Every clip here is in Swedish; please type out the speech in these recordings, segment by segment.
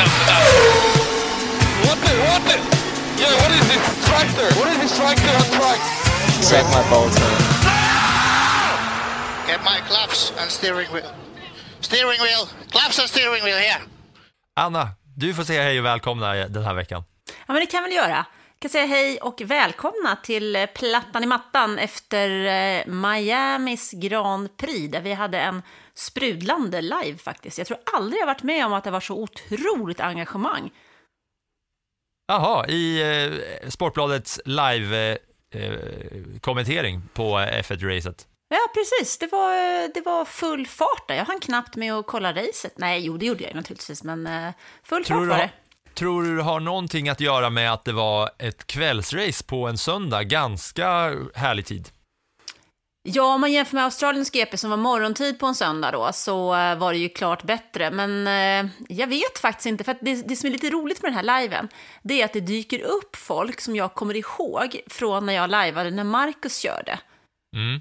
new pattern for that. What the, what the? Yeah, what is this tractor? What is this tractor on track? Suck my balls, man. Get my claps and steering wheel. Steering wheel. Claps and steering wheel here. Anna, du får säga hej och välkomna den här veckan. Ja, men det kan väl göra. Jag kan säga hej och välkomna till Plattan i mattan efter eh, Miamis Grand Prix, där vi hade en sprudlande live faktiskt. Jag tror aldrig jag varit med om att det var så otroligt engagemang. Jaha, i eh, Sportbladets live-kommentering eh, på F1-racet. Ja, precis. Det var, det var full fart där. Jag hann knappt med att kolla racet. Nej, jo, det gjorde jag naturligtvis, men eh, full Tror fart var det. tror du det har någonting att göra med att det var ett kvällsrace på en söndag, ganska härlig tid? Ja, om man jämför med Australiens GP som var morgontid på en söndag då, så eh, var det ju klart bättre. Men eh, jag vet faktiskt inte, för det, det som är lite roligt med den här liven, det är att det dyker upp folk som jag kommer ihåg från när jag lajvade när Marcus körde. Mm.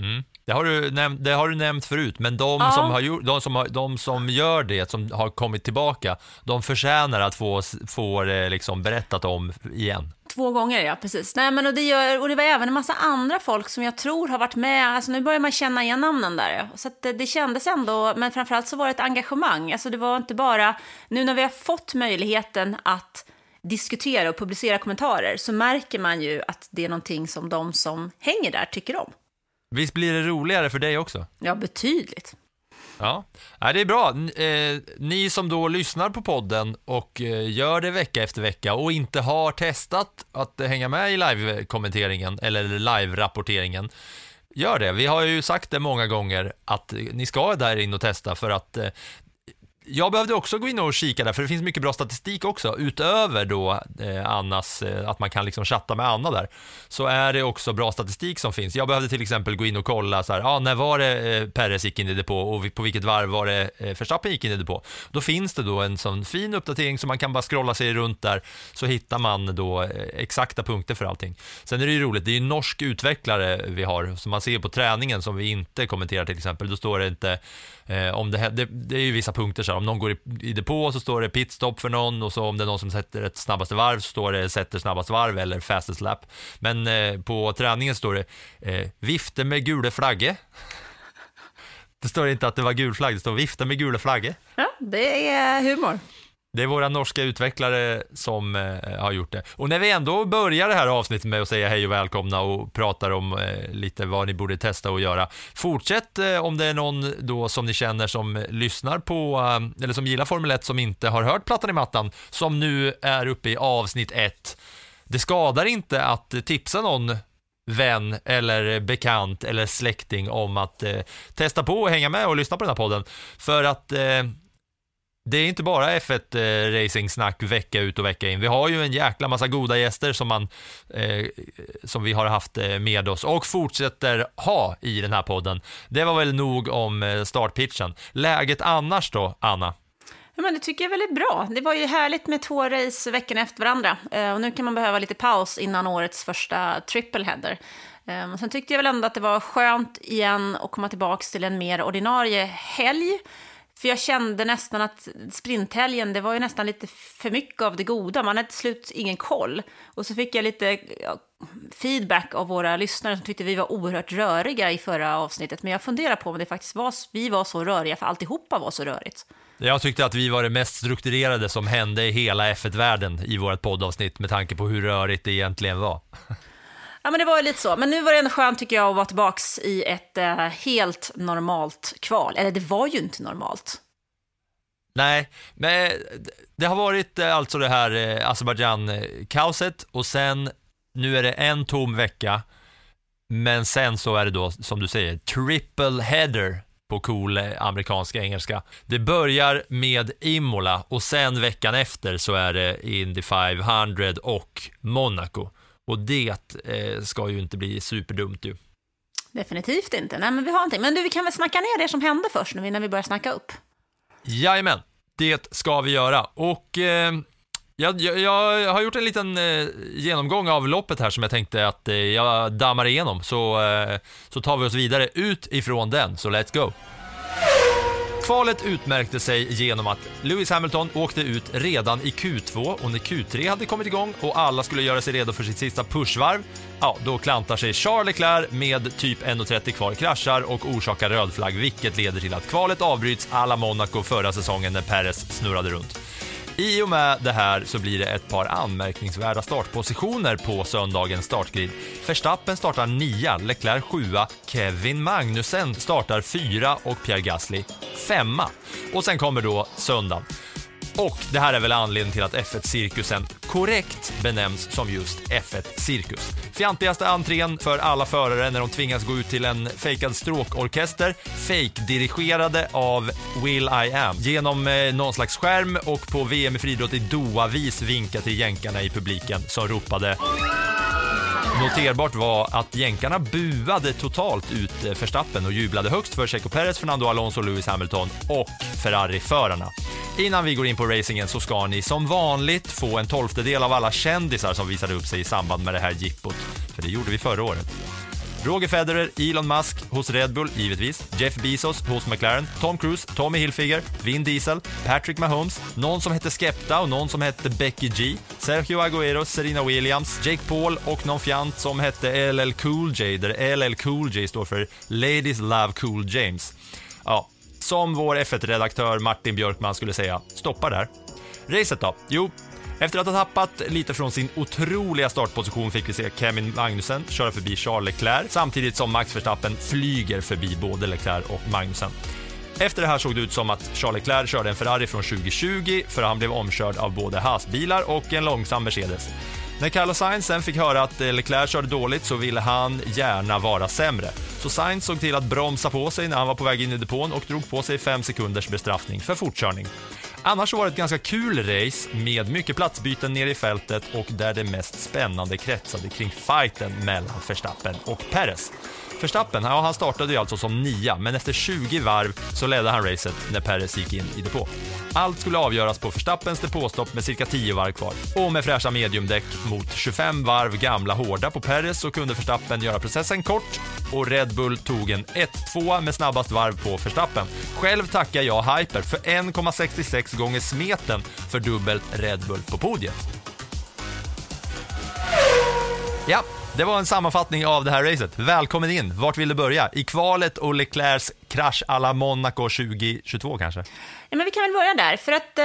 Mm. Det, har du nämnt, det har du nämnt förut, men de, Ja. som har gjort, de, som har, de som gör det, som har kommit tillbaka, de förtjänar att få, få det liksom berättat om igen. Två gånger, ja, precis. Nej, men och det, gör, och det var även en massa andra folk som jag tror har varit med. Alltså nu börjar man känna igen namnen där. ja. Så det, det kändes ändå, men framförallt så var det ett engagemang. Alltså det var inte bara, nu när vi har fått möjligheten att diskutera och publicera kommentarer så märker man ju att det är någonting som de som hänger där tycker om. Visst blir det roligare för dig också? Ja, betydligt. Ja, det är bra. Eh, ni som då lyssnar på podden och eh, gör det vecka efter vecka och inte har testat att hänga med i live-kommenteringen eller live-rapporteringen, gör det. Vi har ju sagt det många gånger att ni ska där in och testa för att eh, jag behövde också gå in och kika där, för det finns mycket bra statistik också, utöver då eh, Annas, eh, att man kan liksom chatta med Anna där, så är det också bra statistik som finns. Jag behövde till exempel gå in och kolla så här, ah, när var det eh, Perez gick in i depå och på vilket varv var det eh, Verstappen gick in i depå. Då finns det då en sån fin uppdatering som man kan bara scrolla sig runt där, så hittar man då eh, exakta punkter för allting. Sen är det ju roligt, det är ju en norsk utvecklare vi har, som man ser på träningen som vi inte kommenterar till exempel, då står det inte Eh, om det, det, det är ju vissa punkter så här, om någon går i, i depå så står det pitstop för någon och så om det är någon som sätter ett snabbaste varv så står det sätter snabbaste varv eller fastest lap. Men eh, på träningen står det eh, vifte med gula flagge. Det står inte att det var gul flagg, det står vifte med gula flagge. Ja, det är humor. Det är våra norska utvecklare som eh, har gjort det. Och när vi ändå börjar det här avsnittet med att säga hej och välkomna och pratar om eh, lite vad ni borde testa och göra. Fortsätt eh, om det är någon då som ni känner som lyssnar på, eh, eller som gillar Formel 1 som inte har hört Plattan i mattan, som nu är uppe i avsnitt 1. Det skadar inte att tipsa någon vän eller bekant eller släkting om att eh, testa på och hänga med och lyssna på den här podden. För att eh, det är inte bara F1 eh, racing-snack vecka ut och vecka in. Vi har ju en jäkla massa goda gäster som, man, eh, som vi har haft eh, med oss och fortsätter ha i den här podden. Det var väl nog om eh, startpitchen. Läget annars då, Anna? Ja, men det tycker jag är väldigt bra. Det var ju härligt med två race veckorna efter varandra. Eh, och nu kan man behöva lite paus innan årets första triple header. Eh, sen tyckte jag väl ändå att det var skönt igen att komma tillbaka till en mer ordinarie helg. För jag kände nästan att sprinthelgen, det var ju nästan lite för mycket av det goda. Man hade till slut ingen koll. Och så fick jag lite feedback av våra lyssnare som tyckte vi var oerhört röriga i förra avsnittet. Men jag funderar på om det faktiskt var, vi var så röriga, för alltihopa var så rörigt. Jag tyckte att vi var det mest strukturerade som hände i hela F1-världen i vårt poddavsnitt med tanke på hur rörigt det egentligen var. Ja, men det var ju lite så. Men nu var det ändå skönt tycker jag att vara tillbaks i ett eh, helt normalt kval. Eller det var ju inte normalt. Nej, men det har varit eh, alltså det här eh, Azerbajdzjan-kaoset och sen, nu är det en tom vecka, men sen så är det då, som du säger, triple header på cool amerikanska amerikansk engelska. Det börjar med Imola och sen veckan efter så är det Indy 500 och Monaco. Och det eh, ska ju inte bli superdumt ju. Definitivt inte. Nej, men vi har någonting. Men du, vi kan väl snacka ner det som hände först nu innan vi börjar snacka upp. Jajamän, det ska vi göra. Och eh, jag, jag, jag har gjort en liten eh, genomgång av loppet här som jag tänkte att eh, jag dammar igenom, så, eh, så tar vi oss vidare ut ifrån den, så let's go. Kvalet utmärkte sig genom att Lewis Hamilton åkte ut redan i Q2 och när Q3 hade kommit igång och alla skulle göra sig redo för sitt sista pushvarv, ja, då klantar sig Charles Leclerc med typ 1.30 kvar, kraschar och orsakar röd flagg, vilket leder till att kvalet avbryts alla Monaco förra säsongen när Perez snurrade runt. I och med det här så blir det ett par anmärkningsvärda startpositioner på söndagens startgrid. Verstappen startar nia, Leclerc sjua, Kevin Magnussen startar fyra och Pierre Gasly femma. Och sen kommer då söndagen. Och det här är väl anledningen till att F1-cirkusen korrekt benämns som just F1-cirkus. Fjantigaste entrén för alla förare när de tvingas gå ut till en fejkad stråkorkester, fake-dirigerade av Will I Am genom eh, någon slags skärm och på VM i friidrott i Doha-vis vinka till jänkarna i publiken som ropade Noterbart var att jänkarna buade totalt ut eh, Verstappen och jublade högst för Checo Perez, Fernando Alonso, Lewis Hamilton och Ferrari-förarna. Innan vi går in på racingen så ska ni som vanligt få en tolftedel av alla kändisar som visade upp sig i samband med det här jippot, för det gjorde vi förra året. Roger Federer, Elon Musk hos Red Bull, givetvis. Jeff Bezos hos McLaren. Tom Cruise, Tommy Hilfiger, Vin Diesel, Patrick Mahomes, någon som hette Skepta och någon som hette Becky G, Sergio Agüero, Serena Williams, Jake Paul och någon fjant som hette LL Cool J, där LL Cool J står för Ladies Love Cool James. Ja, som vår F1-redaktör Martin Björkman skulle säga, stoppa där. Racet då? Jo, efter att ha tappat lite från sin otroliga startposition fick vi se Kevin Magnussen köra förbi Charles Leclerc samtidigt som Max Verstappen flyger förbi både Leclerc och Magnussen. Efter det här såg det ut som att Charles Leclerc körde en Ferrari från 2020 för han blev omkörd av både Haas-bilar och en långsam Mercedes. När Carlos Sainz sen fick höra att eh, Leclerc körde dåligt så ville han gärna vara sämre. Så Sainz såg till att bromsa på sig när han var på väg in i depån och drog på sig fem sekunders bestraffning för fortkörning. Annars var det ett ganska kul race med mycket platsbyten nere i fältet och där det mest spännande kretsade kring fighten mellan Verstappen och Perez. Verstappen, ja, han startade ju alltså som nia, men efter 20 varv så ledde han racet när Perez gick in i depå. Allt skulle avgöras på Verstappens depåstopp med cirka 10 varv kvar. Och med fräscha mediumdäck mot 25 varv gamla hårda på Perez så kunde Verstappen göra processen kort och Red Bull tog en 1-2 med snabbast varv på Verstappen. Själv tackar jag Hyper för 1,66 gånger smeten för dubbelt Red Bull på podiet. Ja, det var en sammanfattning av det här racet. Välkommen in. Vart vill du börja? I kvalet och Leclercs krasch alla Monaco 2022 kanske? Ja, men vi kan väl börja där, för att eh,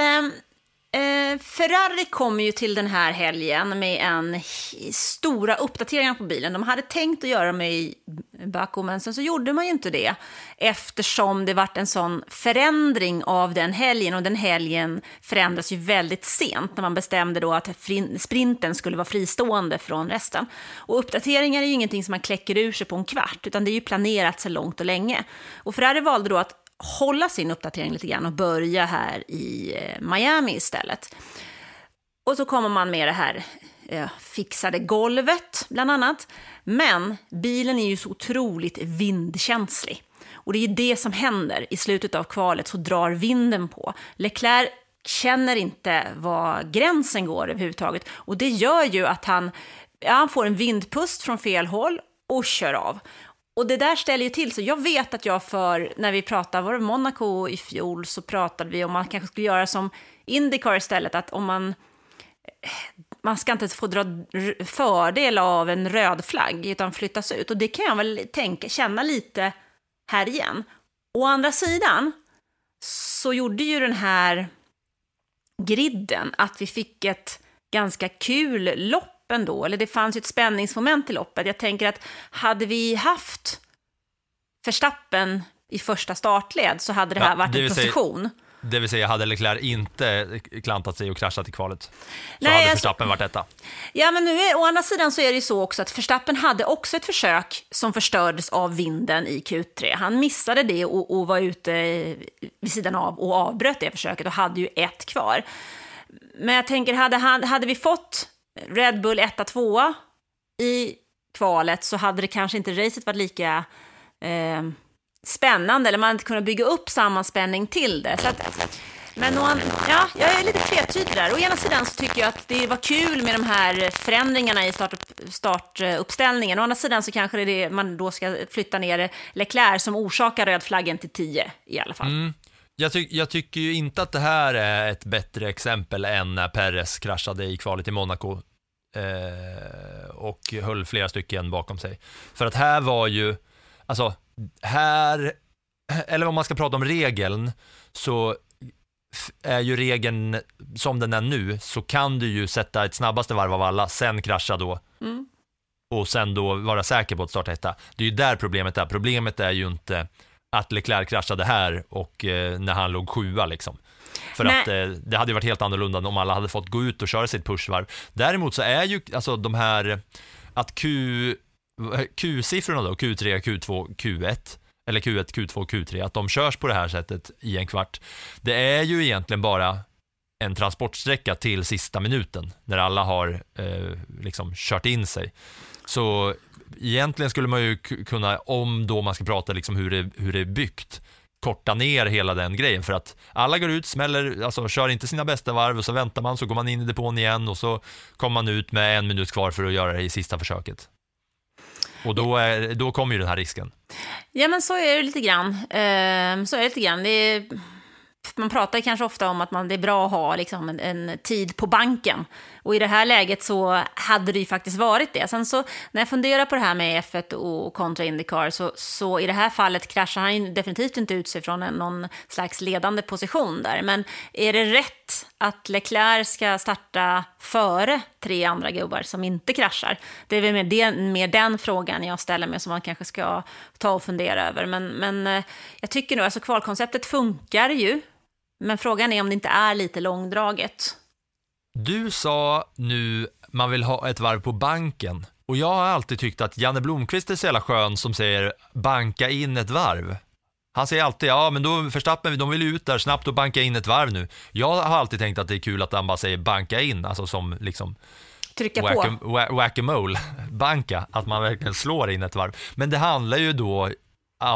eh, Ferrari kommer ju till den här helgen med en stora uppdateringar på bilen. De hade tänkt att göra dem i Baku, men sen så gjorde man ju inte det eftersom det vart en sån förändring av den helgen och den helgen förändras ju väldigt sent när man bestämde då att sprinten skulle vara fristående från resten. Och uppdateringar är ju ingenting som man kläcker ur sig på en kvart, utan det är ju planerat så långt och länge. Och Ferrari valde då att hålla sin uppdatering lite grann och börja här i eh, Miami istället. Och så kommer man med det här eh, fixade golvet, bland annat. Men bilen är ju så otroligt vindkänslig. Och det är det som händer. I slutet av kvalet så drar vinden på. Leclerc känner inte var gränsen går överhuvudtaget. Och det gör ju att han, ja, han får en vindpust från fel håll och kör av. Och det där ställer ju till så. Jag vet att jag för, när vi pratade, var det Monaco i fjol, så pratade vi om man kanske skulle göra som Indycar istället, att om man eh, man ska inte få dra fördel av en röd flagg utan flyttas ut. Och det kan jag väl tänka, känna lite här igen. Å andra sidan så gjorde ju den här griden att vi fick ett ganska kul lopp ändå, eller det fanns ju ett spänningsmoment i loppet. Jag tänker att hade vi haft Verstappen i första startled så hade det här ja, varit en position. Det vill säga, hade Leclerc inte klantat sig och kraschat i kvalet så Nej, hade alltså- Verstappen varit etta. Ja, men nu är, å andra sidan så är det ju så också att Verstappen hade också ett försök som förstördes av vinden i Q3. Han missade det och, och var ute vid sidan av och avbröt det försöket och hade ju ett kvar. Men jag tänker, hade, han, hade vi fått Red Bull 1 2 i kvalet så hade det kanske inte racet varit lika eh, spännande, eller man hade inte kunnat bygga upp samma spänning till det. Så att, men någon, ja, jag är lite tvetydig där. Å ena sidan så tycker jag att det var kul med de här förändringarna i startup, startuppställningen. Å andra sidan så kanske det är det man då ska flytta ner Leclerc som orsakar röd flaggen till 10 i alla fall. Mm. Jag, ty jag tycker ju inte att det här är ett bättre exempel än när Perez kraschade i kvalet i Monaco eh, och höll flera stycken bakom sig. För att här var ju, alltså, här, eller om man ska prata om regeln, så är ju regeln som den är nu, så kan du ju sätta ett snabbaste varv av alla, sen krascha då. Och sen då vara säker på att starta etta. Det är ju där problemet är. Problemet är ju inte att Leclerc kraschade här och eh, när han låg sjua liksom. För Nej. att eh, det hade ju varit helt annorlunda om alla hade fått gå ut och köra sitt pushvarv. Däremot så är ju alltså de här, att Q, Q-siffrorna då, Q3, Q2, Q1, eller Q1, Q2, Q3, att de körs på det här sättet i en kvart. Det är ju egentligen bara en transportsträcka till sista minuten, när alla har eh, liksom kört in sig. Så egentligen skulle man ju kunna, om då man ska prata liksom hur, det, hur det är byggt, korta ner hela den grejen för att alla går ut, smäller, alltså kör inte sina bästa varv och så väntar man, så går man in i depån igen och så kommer man ut med en minut kvar för att göra det i sista försöket. Och då, är, då kommer ju den här risken. Ja, men så är det lite grann. Ehm, så är det lite grann. Det är, man pratar kanske ofta om att man, det är bra att ha liksom, en, en tid på banken. Och i det här läget så hade det ju faktiskt varit det. Sen så när jag funderar på det här med F1 och kontra Indycar så, så i det här fallet kraschar han ju definitivt inte ut sig från en, någon slags ledande position där. Men är det rätt att Leclerc ska starta före tre andra gubbar som inte kraschar? Det är väl mer, det, mer den frågan jag ställer mig som man kanske ska ta och fundera över. Men, men eh, jag tycker nog, alltså kvalkonceptet funkar ju. Men frågan är om det inte är lite långdraget. Du sa nu, man vill ha ett varv på banken. Och jag har alltid tyckt att Janne Blomqvist är så jävla skön som säger banka in ett varv. Han säger alltid, ja men då Verstappen, de vill ut där snabbt och banka in ett varv nu. Jag har alltid tänkt att det är kul att han bara säger banka in, alltså som liksom Trycka på. whack- wha- whack-a-mole, banka, att man verkligen slår in ett varv. Men det handlar ju då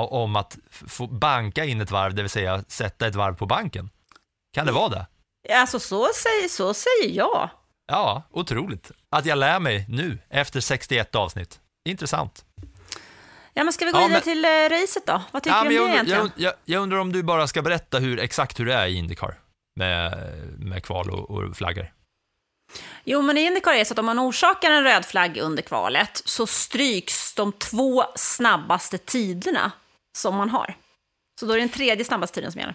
om att få banka in ett varv, det vill säga sätta ett varv på banken. Kan det vara det? Alltså så säger, så säger jag. Ja, otroligt. Att jag lär mig nu, efter 61 avsnitt. Intressant. Ja, men ska vi gå Ja, vidare men- till eh, racet då? Vad tycker Ja, du om det jag, undrar, egentligen? jag, jag, jag undrar om du bara ska berätta hur, exakt hur det är i Indycar med, med kval och, och flaggor. Jo, men i Indycar är det så att om man orsakar en röd flagg under kvalet så stryks de två snabbaste tiderna som man har. Så då är det den tredje snabbaste tiden som gäller.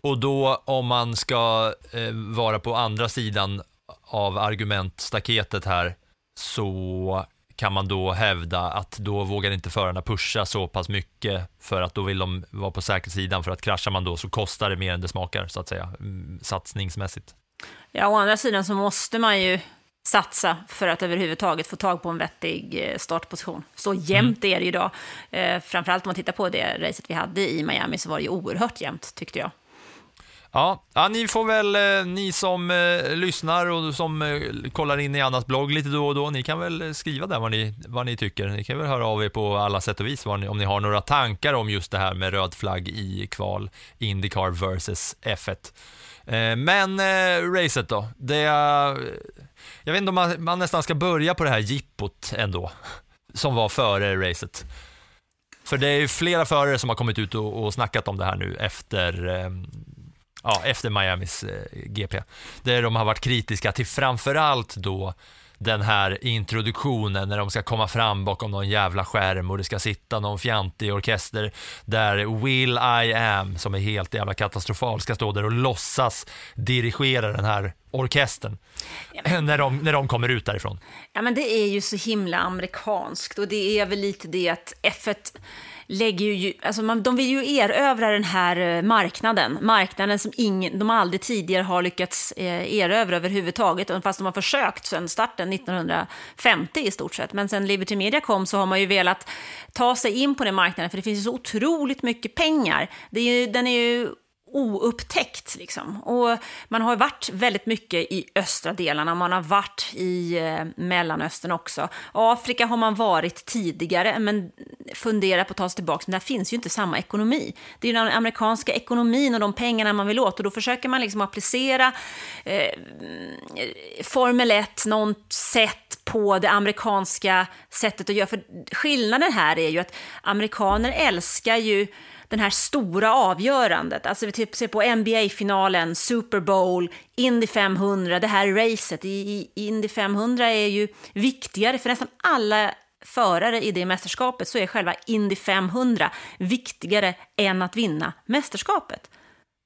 Och då om man ska eh, vara på andra sidan av argumentstaketet här så kan man då hävda att då vågar inte förarna pusha så pass mycket för att då vill de vara på säkerhetssidan för att kraschar man då så kostar det mer än det smakar så att säga, mm, satsningsmässigt. Ja, å andra sidan så måste man ju satsa för att överhuvudtaget få tag på en vettig eh, startposition. Så jämnt är det ju idag. Eh, framförallt om man tittar på det racet vi hade i Miami så var det ju oerhört jämnt, tyckte jag. Ja, ja ni får väl, eh, ni som eh, lyssnar och som eh, kollar in i Annas blogg lite då och då, ni kan väl eh, skriva där vad ni, vad ni tycker. Ni kan väl höra av er på alla sätt och vis vad ni, om ni har några tankar om just det här med röd flagg i kval, Indycar versus F1. Eh, men eh, racet då, det är, jag vet inte om man, man nästan ska börja på det här jippot ändå, som var före racet. För det är ju flera förare som har kommit ut och, och snackat om det här nu efter eh, ja, efter Miamis eh, GP. Där de har varit kritiska till framförallt då den här introduktionen när de ska komma fram bakom någon jävla skärm och det ska sitta någon fjantig orkester där Will I Am, som är helt jävla katastrofal, ska stå där och låtsas dirigera den här orkestern när, de, när de kommer ut därifrån. Ja, men det är ju så himla amerikanskt och det är väl lite det att F1 lägger ju, alltså man, de vill ju erövra den här eh, marknaden, marknaden som ingen, de aldrig tidigare har lyckats eh, erövra överhuvudtaget, fast de har försökt sedan starten 1950 i stort sett. Men sen Liberty Media kom så har man ju velat ta sig in på den marknaden, för det finns ju så otroligt mycket pengar. Det är ju, den är ju oupptäckt. Liksom. Och man har varit väldigt mycket i östra delarna, man har varit i eh, Mellanöstern också. Afrika har man varit tidigare, men funderar på att ta sig tillbaka, men där finns ju inte samma ekonomi. Det är den amerikanska ekonomin och de pengarna man vill åt, och då försöker man liksom applicera eh, Formel 1, något sätt på det amerikanska sättet att göra. För skillnaden här är ju att amerikaner älskar ju den här stora avgörandet. Alltså vi typ ser på NBA-finalen, Super Bowl, Indy 500, det här racet. I, i Indy 500 är ju viktigare för nästan alla förare i det mästerskapet så är själva Indy 500 viktigare än att vinna mästerskapet.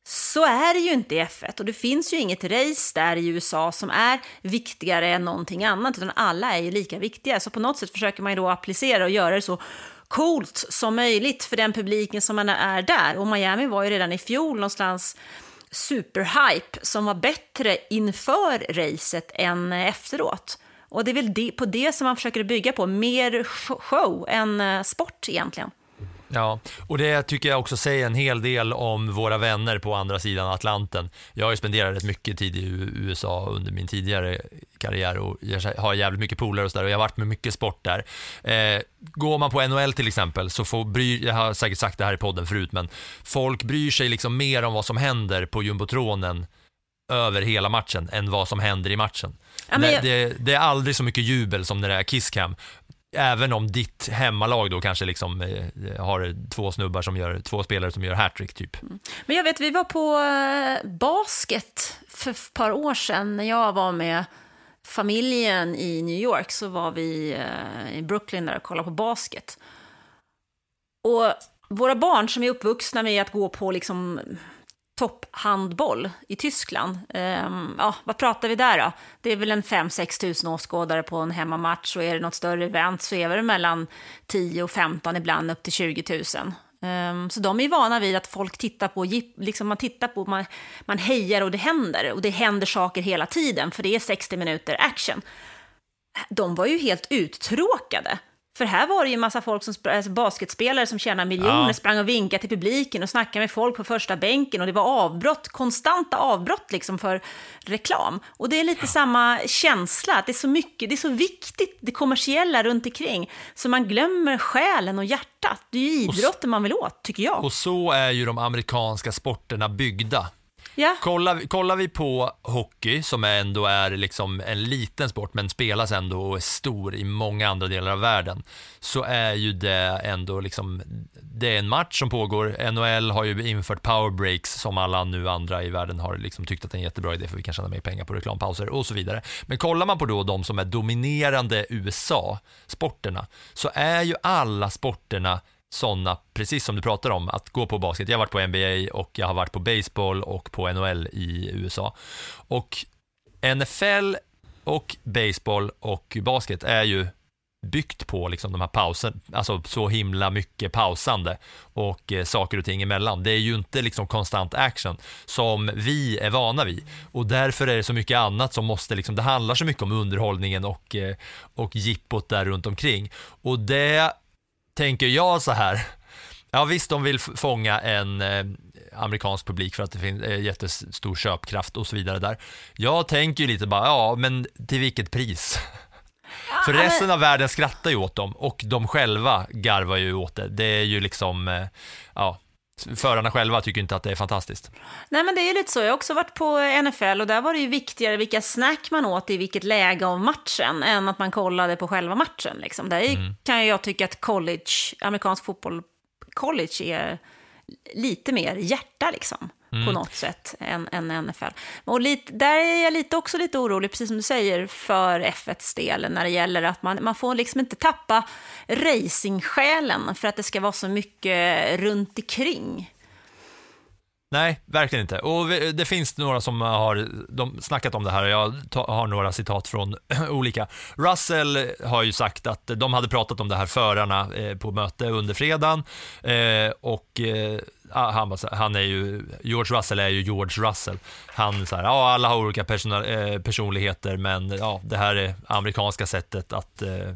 Så är det ju inte i F1 och det finns ju inget race där i USA som är viktigare än någonting annat, utan alla är ju lika viktiga. Så på något sätt försöker man ju då applicera och göra det så coolt som möjligt för den publiken som man är där. Och Miami var ju redan i fjol någonstans superhype som var bättre inför racet än efteråt. Och det är väl det, på det som man försöker bygga på, mer show än eh, sport egentligen. Ja, och det tycker jag också säger en hel del om våra vänner på andra sidan Atlanten. Jag har ju spenderat rätt mycket tid i USA under min tidigare karriär och jag har jävligt mycket polare och sådär och jag har varit med mycket sport där. Eh, går man på NHL till exempel så får bry, jag har säkert sagt det här i podden förut, men folk bryr sig liksom mer om vad som händer på jumbotronen över hela matchen än vad som händer i matchen. Ja, jag... det, det, är aldrig så mycket jubel som när det är kisscam även om ditt hemmalag då kanske liksom eh, har två snubbar som gör, två spelare som gör hattrick typ. Mm. Men jag vet, vi var på eh, basket för ett par år sedan när jag var med familjen i New York så var vi eh, i Brooklyn där och kollade på basket. Och våra barn som är uppvuxna med att gå på liksom topphandboll i Tyskland. Um, ja, vad pratar vi där då? Det är väl en 5-6 tusen åskådare på en hemmamatch och är det något större event så är det mellan 10 och 15, ibland upp till 20 000. Um, så de är vana vid att folk tittar på, liksom man tittar på, man, man hejar och det händer. Och det händer saker hela tiden, för det är 60 minuter action. De var ju helt uttråkade. För här var det ju en massa folk, som, alltså basketspelare som tjänar miljoner, ja. sprang och vinkade till publiken och snackade med folk på första bänken och det var avbrott, konstanta avbrott liksom för reklam. Och det är lite ja. samma känsla, att det är så mycket, det är så viktigt, det kommersiella runt omkring, så man glömmer själen och hjärtat. Det är ju idrotten man vill åt, tycker jag. Och så är ju de amerikanska sporterna byggda. Ja. Kollar, kollar vi på hockey, som ändå är liksom en liten sport, men spelas ändå och är stor i många andra delar av världen, så är ju det ändå liksom, det är en match som pågår. NHL har ju infört power breaks som alla nu andra i världen har liksom tyckt att det är en jättebra idé för vi kan tjäna mer pengar på reklampauser och så vidare. Men kollar man på då de som är dominerande USA-sporterna, så är ju alla sporterna sådana, precis som du pratar om, att gå på basket. Jag har varit på NBA och jag har varit på baseball och på NHL i USA. Och NFL och baseball och basket är ju byggt på liksom de här pausen, alltså så himla mycket pausande och eh, saker och ting emellan. Det är ju inte liksom konstant action som vi är vana vid och därför är det så mycket annat som måste, liksom, det handlar så mycket om underhållningen och, eh, och jippot där runt omkring och det tänker jag så här. Ja visst, de vill fånga en eh, amerikansk publik för att det finns eh, jättestor köpkraft och så vidare där. Jag tänker ju lite bara, ja men till vilket pris? för resten av världen skrattar ju åt dem och de själva garvar ju åt det. Det är ju liksom, eh, ja, förarna själva tycker inte att det är fantastiskt. Nej, men det är ju lite så. Jag har också varit på NFL och där var det ju viktigare vilka snack man åt i vilket läge av matchen än att man kollade på själva matchen. Liksom. Där mm. kan jag tycka att college, amerikansk fotboll, college är lite mer hjärta liksom. Mm. på något sätt än, än NFL. Och lite, där är jag lite, också lite orolig, precis som du säger, för F1s del när det gäller att man, man får liksom inte tappa racingsjälen för att det ska vara så mycket runt omkring. Nej, verkligen inte. Och det finns några som har de snackat om det här och jag har några citat från olika. Russell har ju sagt att de hade pratat om det här förarna eh, på möte under fredagen eh, och eh, han, bara han är ju, George Russell är ju George Russell. Han så här, ja alla har olika persona, eh, personligheter men ja, det här är amerikanska sättet att eh,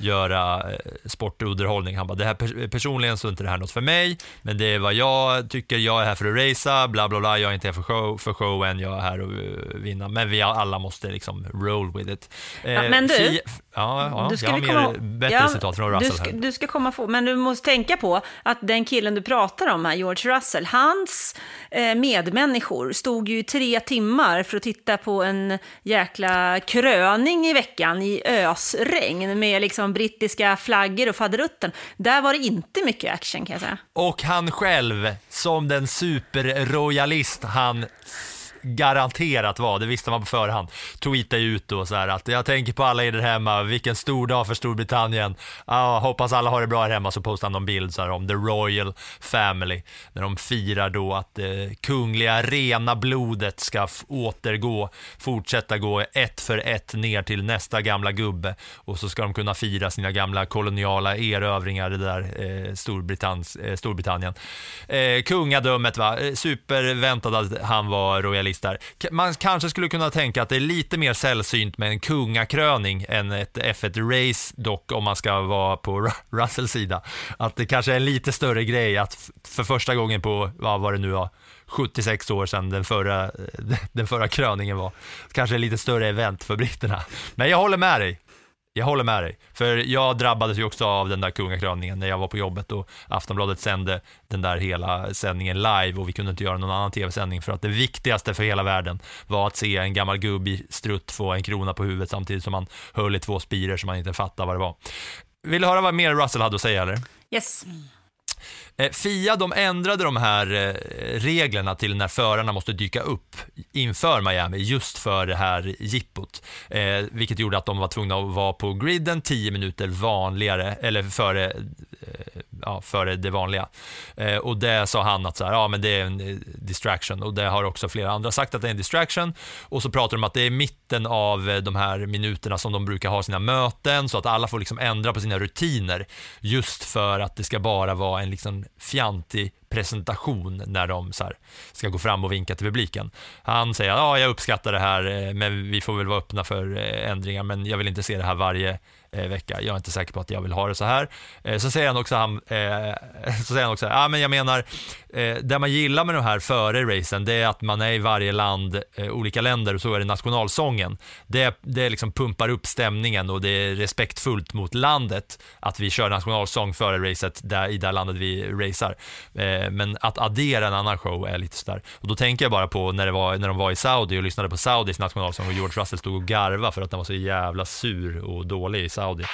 göra eh, sport och underhållning. Han bara, det här pers- personligen så är inte det här något för mig, men det är vad jag tycker, jag är här för att racea, bla bla bla, jag är inte här för, show, för showen, jag är här att eh, vinna, men vi alla måste liksom roll with it. Eh, Ja, men du, ja, ja, Du jag har mer, komma- bättre Ja, citat från du Russell ska, här. du ska komma få, men du måste tänka på att den killen du pratar om här, George Russell, hans eh, medmänniskor stod ju i tre timmar för att titta på en jäkla kröning i veckan i ösregn med liksom brittiska flaggor och faderutten. Där var det inte mycket action kan jag säga. Och han själv, som den superroyalist han garanterat var, det visste man på förhand, tweetade ut då så här att jag tänker på alla er där hemma, vilken stor dag för Storbritannien, ah, hoppas alla har det bra här hemma, så postade han någon bild så här om the royal family, när de firar då att det kungliga rena blodet ska återgå, fortsätta gå ett för ett ner till nästa gamla gubbe. Och så ska de kunna fira sina gamla koloniala erövringar, det där eh, Storbritanns, eh, Storbritannien. Eh, kungadömet va, eh, superväntat att han var royalist där. K- Man kanske skulle kunna tänka att det är lite mer sällsynt med en kungakröning än ett F1-race, dock om man ska vara på Russells sida. Att det kanske är en lite större grej att för första gången på, vad var det nu var, 76 år sedan den förra, den förra kröningen var. Kanske lite större event för britterna. Men jag håller med dig. Jag håller med dig, för jag drabbades ju också av den där kungakröningen när jag var på jobbet och Aftonbladet sände den där hela sändningen live och vi kunde inte göra någon annan tv-sändning för att det viktigaste för hela världen var att se en gammal gubb i strutt få en krona på huvudet samtidigt som han höll i två spiror som man inte fattade vad det var. Vill du höra vad mer Russell hade att säga eller? Yes. Eh, Fia de ändrade de här eh, reglerna till när förarna måste dyka upp inför Miami just för det här jippot. Eh, vilket gjorde att de var tvungna att vara på griden 10 minuter vanligare, eller före, eh, ja, före det vanliga. Eh, och det sa han att så här, ja, men det är en eh, distraction och det har också flera andra sagt att det är en distraction. Och så pratar de om att det är mitten av eh, de här minuterna som de brukar ha sina möten så att alla får liksom ändra på sina rutiner just för att det ska bara vara en liksom fjantig presentation när de så här ska gå fram och vinka till publiken. Han säger ja, jag uppskattar det här, eh, men vi får väl vara öppna för eh, ändringar, men jag vill inte se det här varje eh, vecka. Jag är inte säker på att jag vill ha det så här. Så säger han också, han, så säger han också, ja men jag menar, det man gillar med de här före racen, det är att man är i varje land, olika länder, och så är det nationalsången. Det, det liksom pumpar upp stämningen och det är respektfullt mot landet att vi kör nationalsång före racet där, i det landet vi racear. Eh, men att addera en annan show är lite sådär. Och då tänker jag bara på när, det var, när de var i Saudi och lyssnade på Saudis nationalsång och George Russell stod och garva för att den var så jävla sur och dålig i Saudi.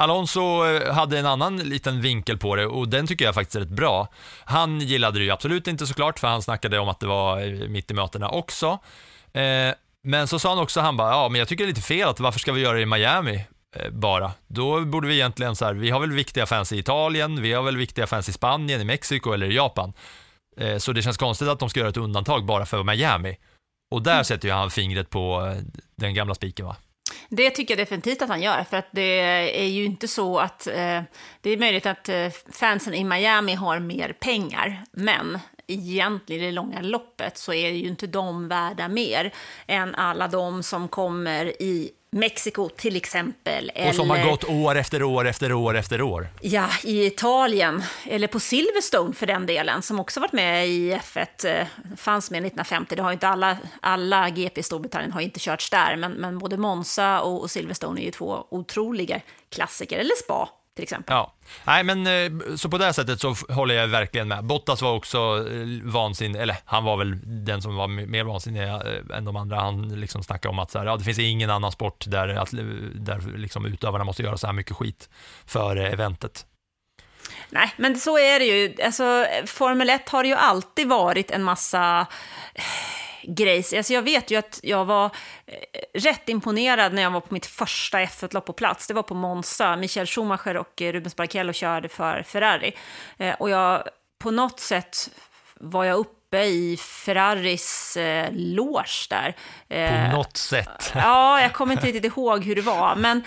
Alonso eh, hade en annan liten vinkel på det och den tycker jag faktiskt är rätt bra. Han gillade det ju absolut inte såklart, för han snackade om att det var eh, mitt i mötena också. Eh, men så sa han också, han bara, ja men jag tycker det är lite fel, att varför ska vi göra det i Miami? bara. Då borde vi egentligen så här, vi har väl viktiga fans i Italien, vi har väl viktiga fans i Spanien, i Mexiko eller i Japan. Så det känns konstigt att de ska göra ett undantag bara för Miami. Och där sätter ju han fingret på den gamla spiken va? Det tycker jag definitivt att han gör, för att det är ju inte så att... Eh, det är möjligt att eh, fansen i Miami har mer pengar, men egentligen i det långa loppet så är ju inte de värda mer än alla de som kommer i Mexiko till exempel. Och som har gått år efter år efter år efter år. Ja, i Italien, eller på Silverstone för den delen, som också varit med i F1, eh, fanns med 1950. Det har inte alla, alla GP i Storbritannien har inte körts där, men, men både Monza och, och Silverstone är ju två otroliga klassiker, eller Spa till exempel. Ja, nej men eh, så på det sättet så håller jag verkligen med. Bottas var också eh, vansinnig, eller han var väl den som var mer vansinnig eh, än de andra. Han liksom snackade om att så här, ja, det finns ingen annan sport där, att, där liksom utövarna måste göra så här mycket skit för eventet. Nej, men så är det ju. Alltså, Formel 1 har ju alltid varit en massa grejs. Alltså jag vet ju att jag var eh, rätt imponerad när jag var på mitt första F1-lopp på plats. Det var på Monza. Michael Schumacher och eh, Rubens Barrichello körde för Ferrari. Eh, och jag, på något sätt var jag uppe i Ferraris eh, loge där. På något sätt. Ja, jag kommer inte riktigt ihåg hur det var. Men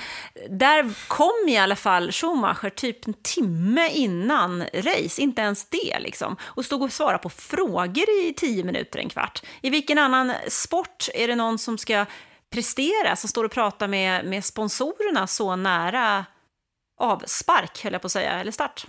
där kom i alla fall Schumacher typ en timme innan race, inte ens det liksom. Och stod och svarade på frågor i tio minuter, en kvart. I vilken annan sport är det någon som ska prestera, som står och pratar med, med sponsorerna så nära avspark, höll jag på att säga, eller start?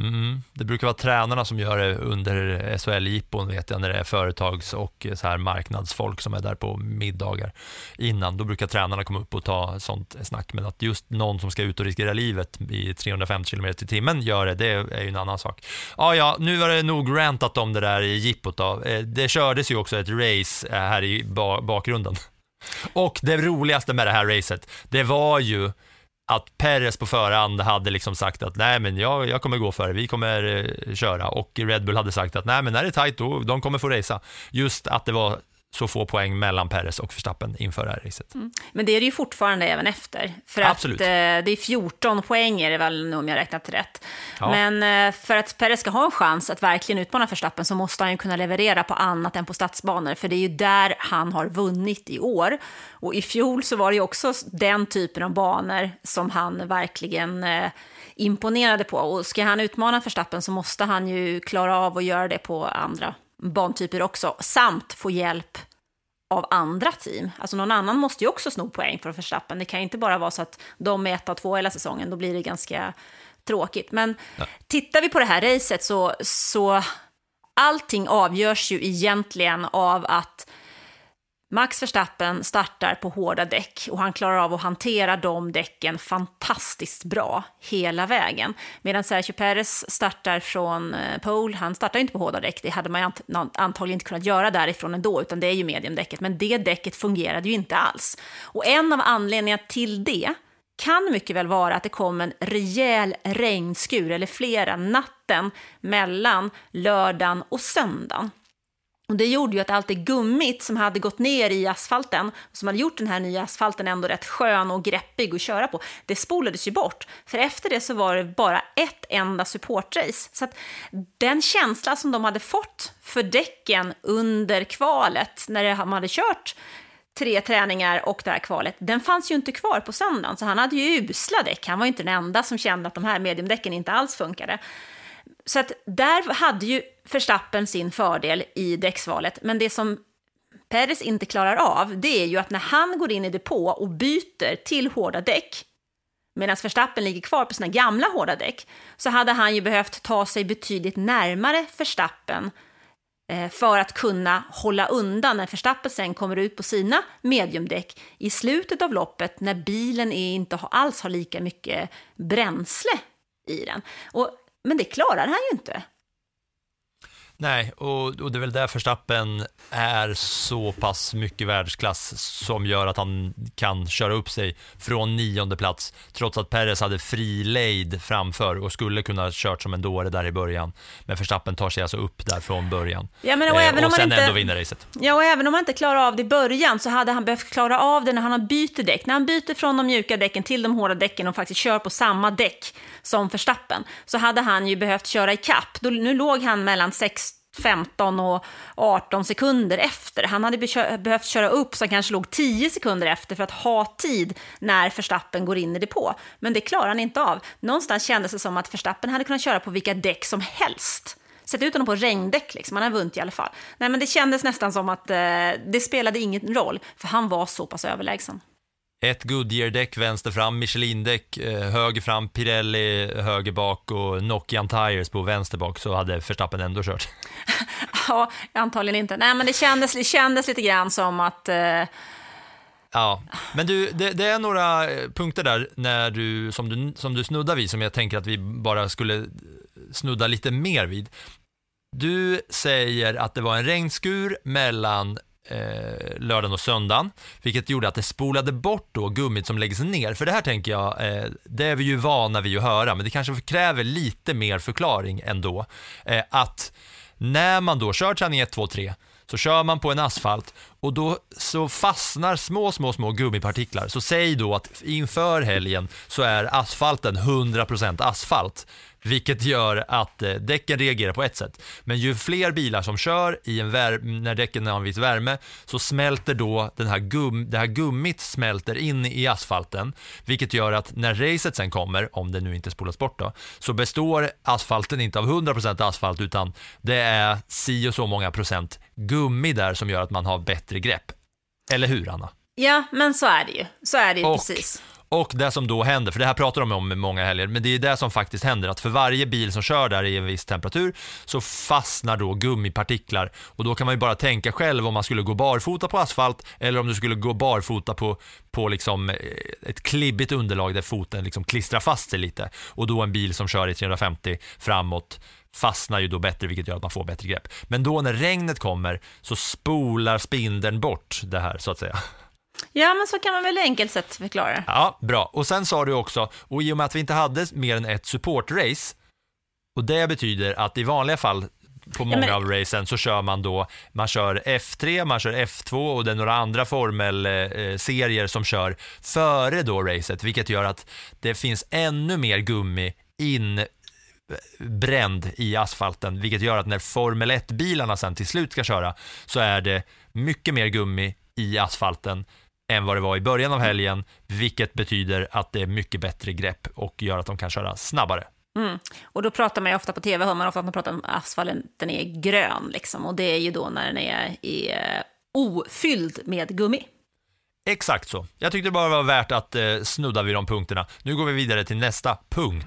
Mm, det brukar vara tränarna som gör det under SHL-jippon, vet jag, när det är företags och så här marknadsfolk som är där på middagar innan. Då brukar tränarna komma upp och ta sånt snack, men att just någon som ska ut och riskera livet i 350 km i timmen gör det, det är ju en annan sak. Ja, ja, nu var det nog rantat om det där i jippot då. Eh, det kördes ju också ett race eh, här i bakgrunden. Och det roligaste med det här racet, det var ju att Perez på förhand hade liksom sagt att nej men jag, jag kommer gå före, vi kommer eh, köra och Red Bull hade sagt att nej men när det är tajt då, de kommer få racea. Just att det var så få poäng mellan Perez och Verstappen inför det här racet. Mm. Men det är det ju fortfarande även efter. För Absolut. att eh, det är 14 poäng är det väl nu om jag räknat rätt. Ja. Men eh, för att Perez ska ha en chans att verkligen utmana Verstappen så måste han ju kunna leverera på annat än på stadsbanor. För det är ju där han har vunnit i år. Och i fjol så var det ju också den typen av banor som han verkligen eh, imponerade på. Och ska han utmana Verstappen så måste han ju klara av att göra det på andra bantyper också, samt få hjälp av andra team. Alltså någon annan måste ju också sno poäng för att Verstappen. Det kan ju inte bara vara så att de är ett av två hela säsongen, då blir det ganska tråkigt. Men ja. tittar vi på det här racet så, så allting avgörs ju egentligen av att Max Verstappen startar på hårda däck och han klarar av att hantera de däcken fantastiskt bra hela vägen. Medan Sergio Perez startar från eh, pole, han startar inte på hårda däck, det hade man antagligen inte kunnat göra därifrån ändå, utan det är ju mediumdäcket, men det däcket fungerade ju inte alls. Och en av anledningarna till det kan mycket väl vara att det kom en rejäl regnskur, eller flera, natten mellan lördagen och söndagen. Och det gjorde ju att allt det gummit som hade gått ner i asfalten, som hade gjort den här nya asfalten ändå rätt skön och greppig att köra på, det spolades ju bort. För efter det så var det bara ett enda supportrace. Så att den känsla som de hade fått för däcken under kvalet, när de hade kört tre träningar och det här kvalet, den fanns ju inte kvar på söndagen. Så han hade ju usla däck. Han var ju inte den enda som kände att de här mediumdäcken inte alls funkade. Så att där hade ju Verstappen sin fördel i däcksvalet, men det som Perez inte klarar av, det är ju att när han går in i depå och byter till hårda däck, medan Verstappen ligger kvar på sina gamla hårda däck, så hade han ju behövt ta sig betydligt närmare Verstappen eh, för att kunna hålla undan när Verstappen sen kommer ut på sina mediumdäck i slutet av loppet när bilen är inte alls har lika mycket bränsle i den. Och men det klarar han ju inte. Nej, och, och det är väl där Verstappen är så pass mycket världsklass som gör att han kan köra upp sig från nionde plats trots att Perez hade fri lejd framför och skulle kunna kört som en dåre där i början. Men Verstappen tar sig alltså upp där från början ja, men och eh, även och om sen inte, ändå vinner racet. Ja, och även om han inte klarar av det i början så hade han behövt klara av det när han byter däck. När han byter från de mjuka däcken till de hårda däcken och faktiskt kör på samma däck som Verstappen så hade han ju behövt köra i kapp. Nu låg han mellan 6 15 och 18 sekunder efter. Han hade behövt köra upp så han kanske låg 10 sekunder efter för att ha tid när Verstappen går in i depå. Men det klarar han inte av. Någonstans kändes det som att Verstappen hade kunnat köra på vilka däck som helst. Sätt ut honom på regndäck, liksom. han har vunnit i alla fall. Nej, men det kändes nästan som att eh, det spelade ingen roll, för han var så pass överlägsen. Ett Goodyear-däck vänster fram, Michelin-däck eh, höger fram, Pirelli höger bak och Nokian Tires på vänster bak så hade Verstappen ändå kört. ja, antagligen inte. Nej, men det kändes, det kändes lite grann som att... Eh... Ja, men du, det, det, är några eh, punkter där när du, som, du, som du snuddar vid som jag tänker att vi bara skulle snudda lite mer vid. Du säger att det var en regnskur mellan eh, lördagen och söndagen, vilket gjorde att det spolade bort då gummit som läggs ner. För det här tänker jag, eh, det är vi ju vana vid att höra, men det kanske kräver lite mer förklaring ändå. Eh, att när man då kör träning 1, 2, 3 så kör man på en asfalt och då så fastnar små, små, små gummipartiklar. Så säg då att inför helgen så är asfalten 100% asfalt. Vilket gör att eh, däcken reagerar på ett sätt. Men ju fler bilar som kör i en när däcken har en viss värme så smälter då den här gum- det här gummit smälter in i asfalten. Vilket gör att när racet sen kommer, om det nu inte spolas bort då, så består asfalten inte av 100% asfalt utan det är si och så många procent gummi där som gör att man har bättre grepp. Eller hur Anna? Ja, men så är det ju. Så är det ju Och- precis. Och det som då händer, för det här pratar de om i många helger, men det är det som faktiskt händer, att för varje bil som kör där i en viss temperatur så fastnar då gummipartiklar och då kan man ju bara tänka själv om man skulle gå barfota på asfalt eller om du skulle gå barfota på, på liksom eh, ett klibbigt underlag där foten liksom klistrar fast sig lite och då en bil som kör i 350 framåt fastnar ju då bättre vilket gör att man får bättre grepp. Men då när regnet kommer så spolar spindeln bort det här så att säga. Ja, men så kan man väl enkelt sett förklara. Ja, bra. Och sen sa du också, och i och med att vi inte hade mer än ett supportrace, och det betyder att i vanliga fall på många men- av racen så kör man då, man kör F3, man kör F2 och det är några andra formelserier som kör före då racet, vilket gör att det finns ännu mer gummi in bränd i asfalten, vilket gör att när Formel 1-bilarna sen till slut ska köra så är det mycket mer gummi i asfalten än vad det var i början av helgen, vilket betyder att det är mycket bättre grepp och gör att de kan köra snabbare. Mm. Och då pratar man ju ofta på tv, hör man ofta att man pratar om asfalten, den är grön liksom. Och det är ju då när den är, är ofylld med gummi. Exakt så. Jag tyckte det bara var värt att eh, snudda vid de punkterna. Nu går vi vidare till nästa punkt.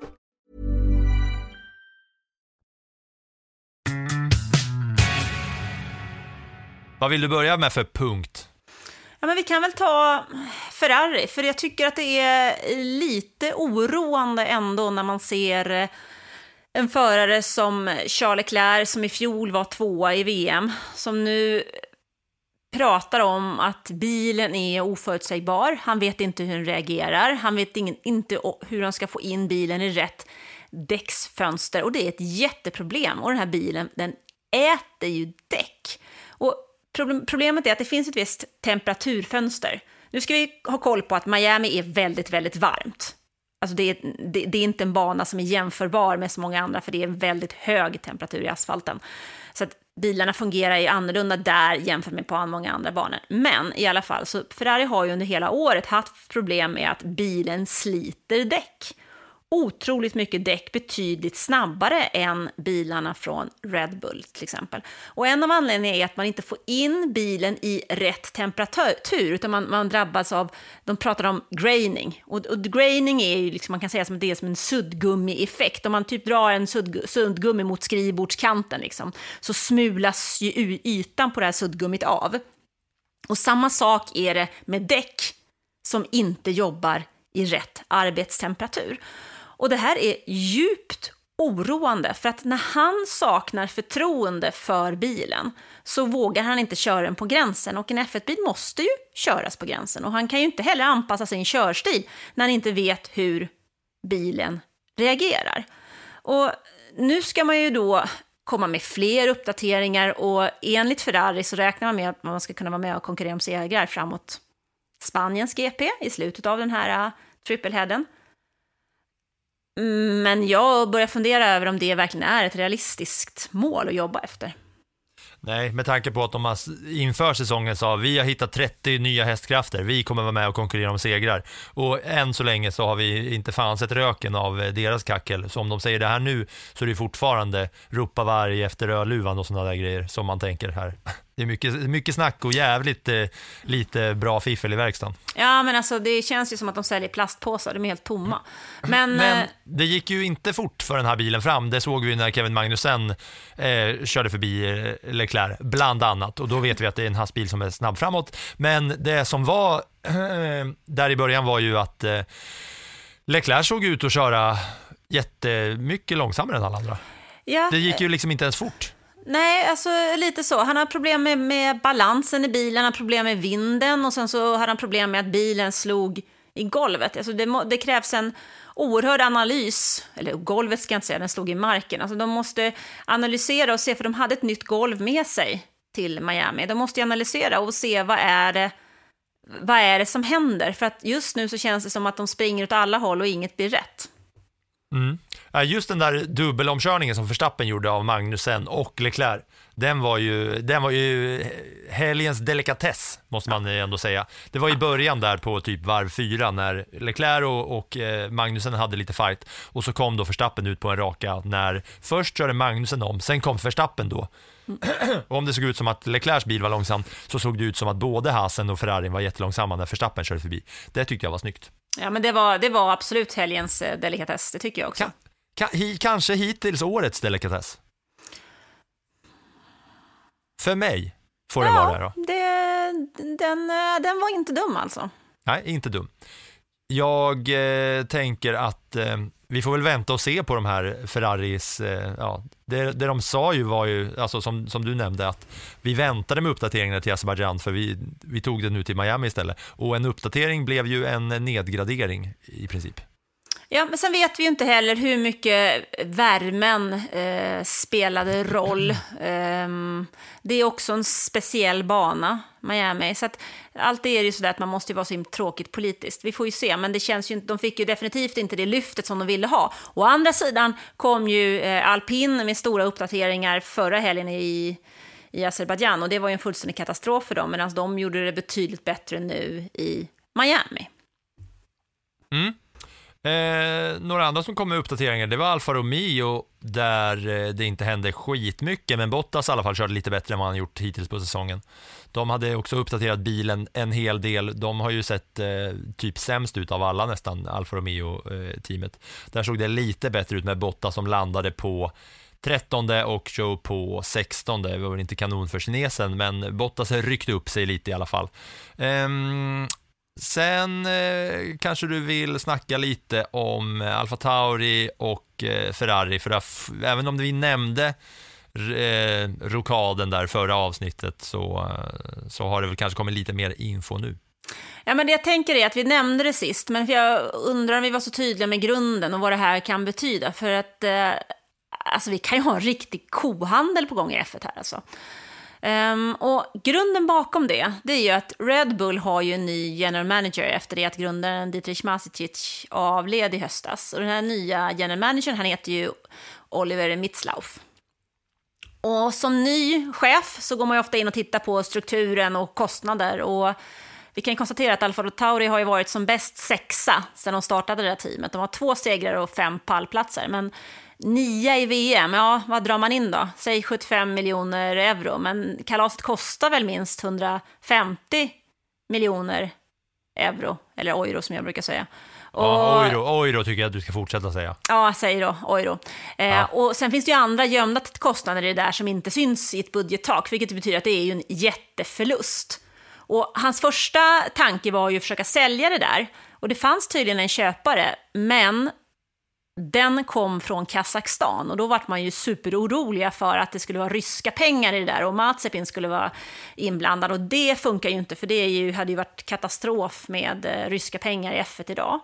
Vad vill du börja med för punkt? Ja, men vi kan väl ta Ferrari, för jag tycker att det är lite oroande ändå när man ser eh, en förare som Charles Leclerc, som i fjol var tvåa i VM, som nu pratar om att bilen är oförutsägbar. Han vet inte hur den reagerar. Han vet ingen, inte hur han ska få in bilen i rätt däcksfönster. Och det är ett jätteproblem. Och den här bilen, den äter ju däck. Problem, problemet är att det finns ett visst temperaturfönster. Nu ska vi ha koll på att Miami är väldigt, väldigt varmt. Alltså det, är, det, det är inte en bana som är jämförbar med så många andra, för det är en väldigt hög temperatur i asfalten. Så att bilarna fungerar ju annorlunda där jämfört med på många andra banor. Men i alla fall, så Ferrari har ju under hela året haft problem med att bilen sliter däck. Otroligt mycket däck, betydligt snabbare än bilarna från Red Bull till exempel. Och en av anledningarna är att man inte får in bilen i rätt temperatur, utan man, man drabbas av, de pratar om graining. Och, och graining är ju, liksom, man kan säga som det är som en suddgummi-effekt. Om man typ drar en sudd, suddgummi mot skrivbordskanten, liksom, så smulas ju ytan på det här suddgummit av. Och samma sak är det med däck som inte jobbar i rätt arbetstemperatur. Och det här är djupt oroande, för att när han saknar förtroende för bilen så vågar han inte köra den på gränsen. Och en F1-bil måste ju köras på gränsen. Och han kan ju inte heller anpassa sin körstil när han inte vet hur bilen reagerar. Och nu ska man ju då komma med fler uppdateringar och enligt Ferrari så räknar man med att man ska kunna vara med och konkurrera om segrar framåt Spaniens GP i slutet av den här äh, uh, trippelheaden. Men jag börjar fundera över om det verkligen är ett realistiskt mål att jobba efter. Nej, med tanke på att de inför säsongen sa vi har hittat 30 nya hästkrafter, vi kommer vara med och konkurrera om segrar. Och än så länge så har vi inte fan sett röken av eh, deras kackel. Så om de säger det här nu så är det fortfarande ropa varg efter rödluvan och sådana där grejer som man tänker här. Det är mycket, mycket snack och jävligt eh, lite bra fiffel i verkstaden. Ja, men alltså det känns ju som att de säljer plastpåsar, de är helt tomma. Men, Men eh, det gick ju inte fort för den här bilen fram. Det såg vi när Kevin Magnussen eh, körde förbi eh, Leclerc, bland annat. Och då vet vi att det är en hastbil som är snabb framåt. Men det som var där i början var ju att eh, Leclerc såg ut att köra jättemycket långsammare än alla andra. ja, Det gick ju liksom inte ens fort. Nej, alltså lite så. Han har problem med, med balansen i bilen, han har problem med vinden och sen så har han problem med att bilen slog i golvet. Alltså det, det krävs en oerhörd analys, eller golvet ska jag inte säga, den slog i marken. Alltså de måste analysera och se, för de hade ett nytt golv med sig till Miami. De måste ju analysera och se vad är det vad är det som händer? För att just nu så känns det som att de springer åt alla håll och inget blir rätt. Mm. Just den där dubbelomkörningen som Verstappen gjorde av Magnussen och Leclerc, den var ju, den var ju helgens delikatess, måste man ändå säga. Det var i början där på typ varv fyra när Leclerc och, och eh, Magnussen hade lite fight och så kom då Verstappen ut på en raka när först körde Magnussen om, sen kom Verstappen då. Och om det såg ut som att Leclercs bil var långsam så såg det ut som att både Hasen och Ferrarin var jättelångsamma när Verstappen körde förbi. Det tyckte jag var snyggt. Ja, men det var, det var absolut helgens eh, delikatess, det tycker jag också. Ka- ka- kanske hittills årets delikatess. För mig får det vara det då. det, den, eh, den var inte dum alltså. Nej, inte dum. Jag eh, tänker att eh, vi får väl vänta och se på de här Ferraris, eh, ja, det, det de sa ju var ju, alltså som, som du nämnde, att vi väntade med uppdateringarna till Azerbajdzjan för vi, vi tog det nu till Miami istället. Och en uppdatering blev ju en nedgradering i princip. Ja, men sen vet vi ju inte heller hur mycket värmen eh, spelade roll. Ehm, det är också en speciell bana, Miami. Så att alltid är ju sådär att man måste ju vara så himla tråkigt politiskt. Vi får ju se, men det känns ju, inte- de fick ju definitivt inte det lyftet som de ville ha. Å andra sidan kom ju eh, alpin med stora uppdateringar förra helgen i, i Azerbajdzjan och det var ju en fullständig katastrof för dem, medan de gjorde det betydligt bättre nu i Miami. Mm. Eh, några andra som kom med uppdateringar, det var Alfa Romeo där eh, det inte hände skitmycket, men Bottas i alla fall körde lite bättre än vad han gjort hittills på säsongen. De hade också uppdaterat bilen en hel del. De har ju sett eh, typ sämst ut av alla nästan, Alfa Romeo-teamet. Eh, där såg det lite bättre ut med Bottas som landade på 13 och Joe på 16. Det var väl inte kanon för kinesen, men Bottas ryckte upp sig lite i alla fall. Ehm, Sen eh, kanske du vill snacka lite om eh, Alfa Tauri och eh, Ferrari, för att, även om vi nämnde eh, rokaden där förra avsnittet så, eh, så har det väl kanske kommit lite mer info nu. Ja, men det jag tänker är att vi nämnde det sist, men jag undrar om vi var så tydliga med grunden och vad det här kan betyda. För att eh, alltså, vi kan ju ha en riktig kohandel på gång i F1 här. Alltså. Um, och grunden bakom det, det är ju att Red Bull har ju en ny general manager efter det att grundaren Dietrich Masicic avled i höstas. Och den här nya general managern, han heter ju Oliver Mitzlauf. Och som ny chef så går man ju ofta in och tittar på strukturen och kostnader. Och vi kan ju konstatera att Alfa Tauri har ju varit som bäst sexa sedan de startade det här teamet. De har två segrar och fem pallplatser. Men nia i VM, ja, vad drar man in då? Säg 75 miljoner euro, men kalaset kostar väl minst 150 miljoner euro, eller euro som jag brukar säga. Ja, euro, euro tycker jag att du ska fortsätta säga. Ja, säg då, euro. Eh, Ja. Och sen finns det ju andra gömda kostnader i det där som inte syns i ett budgettak, vilket betyder att det är ju en jätteförlust. Och hans första tanke var ju att försöka sälja det där. Och det fanns tydligen en köpare, men den kom från Kazakstan och då vart man ju superoroliga för att det skulle vara ryska pengar i det där och Mazepin skulle vara inblandad och det funkar ju inte för det ju, hade ju varit katastrof med eh, ryska pengar i F1 idag.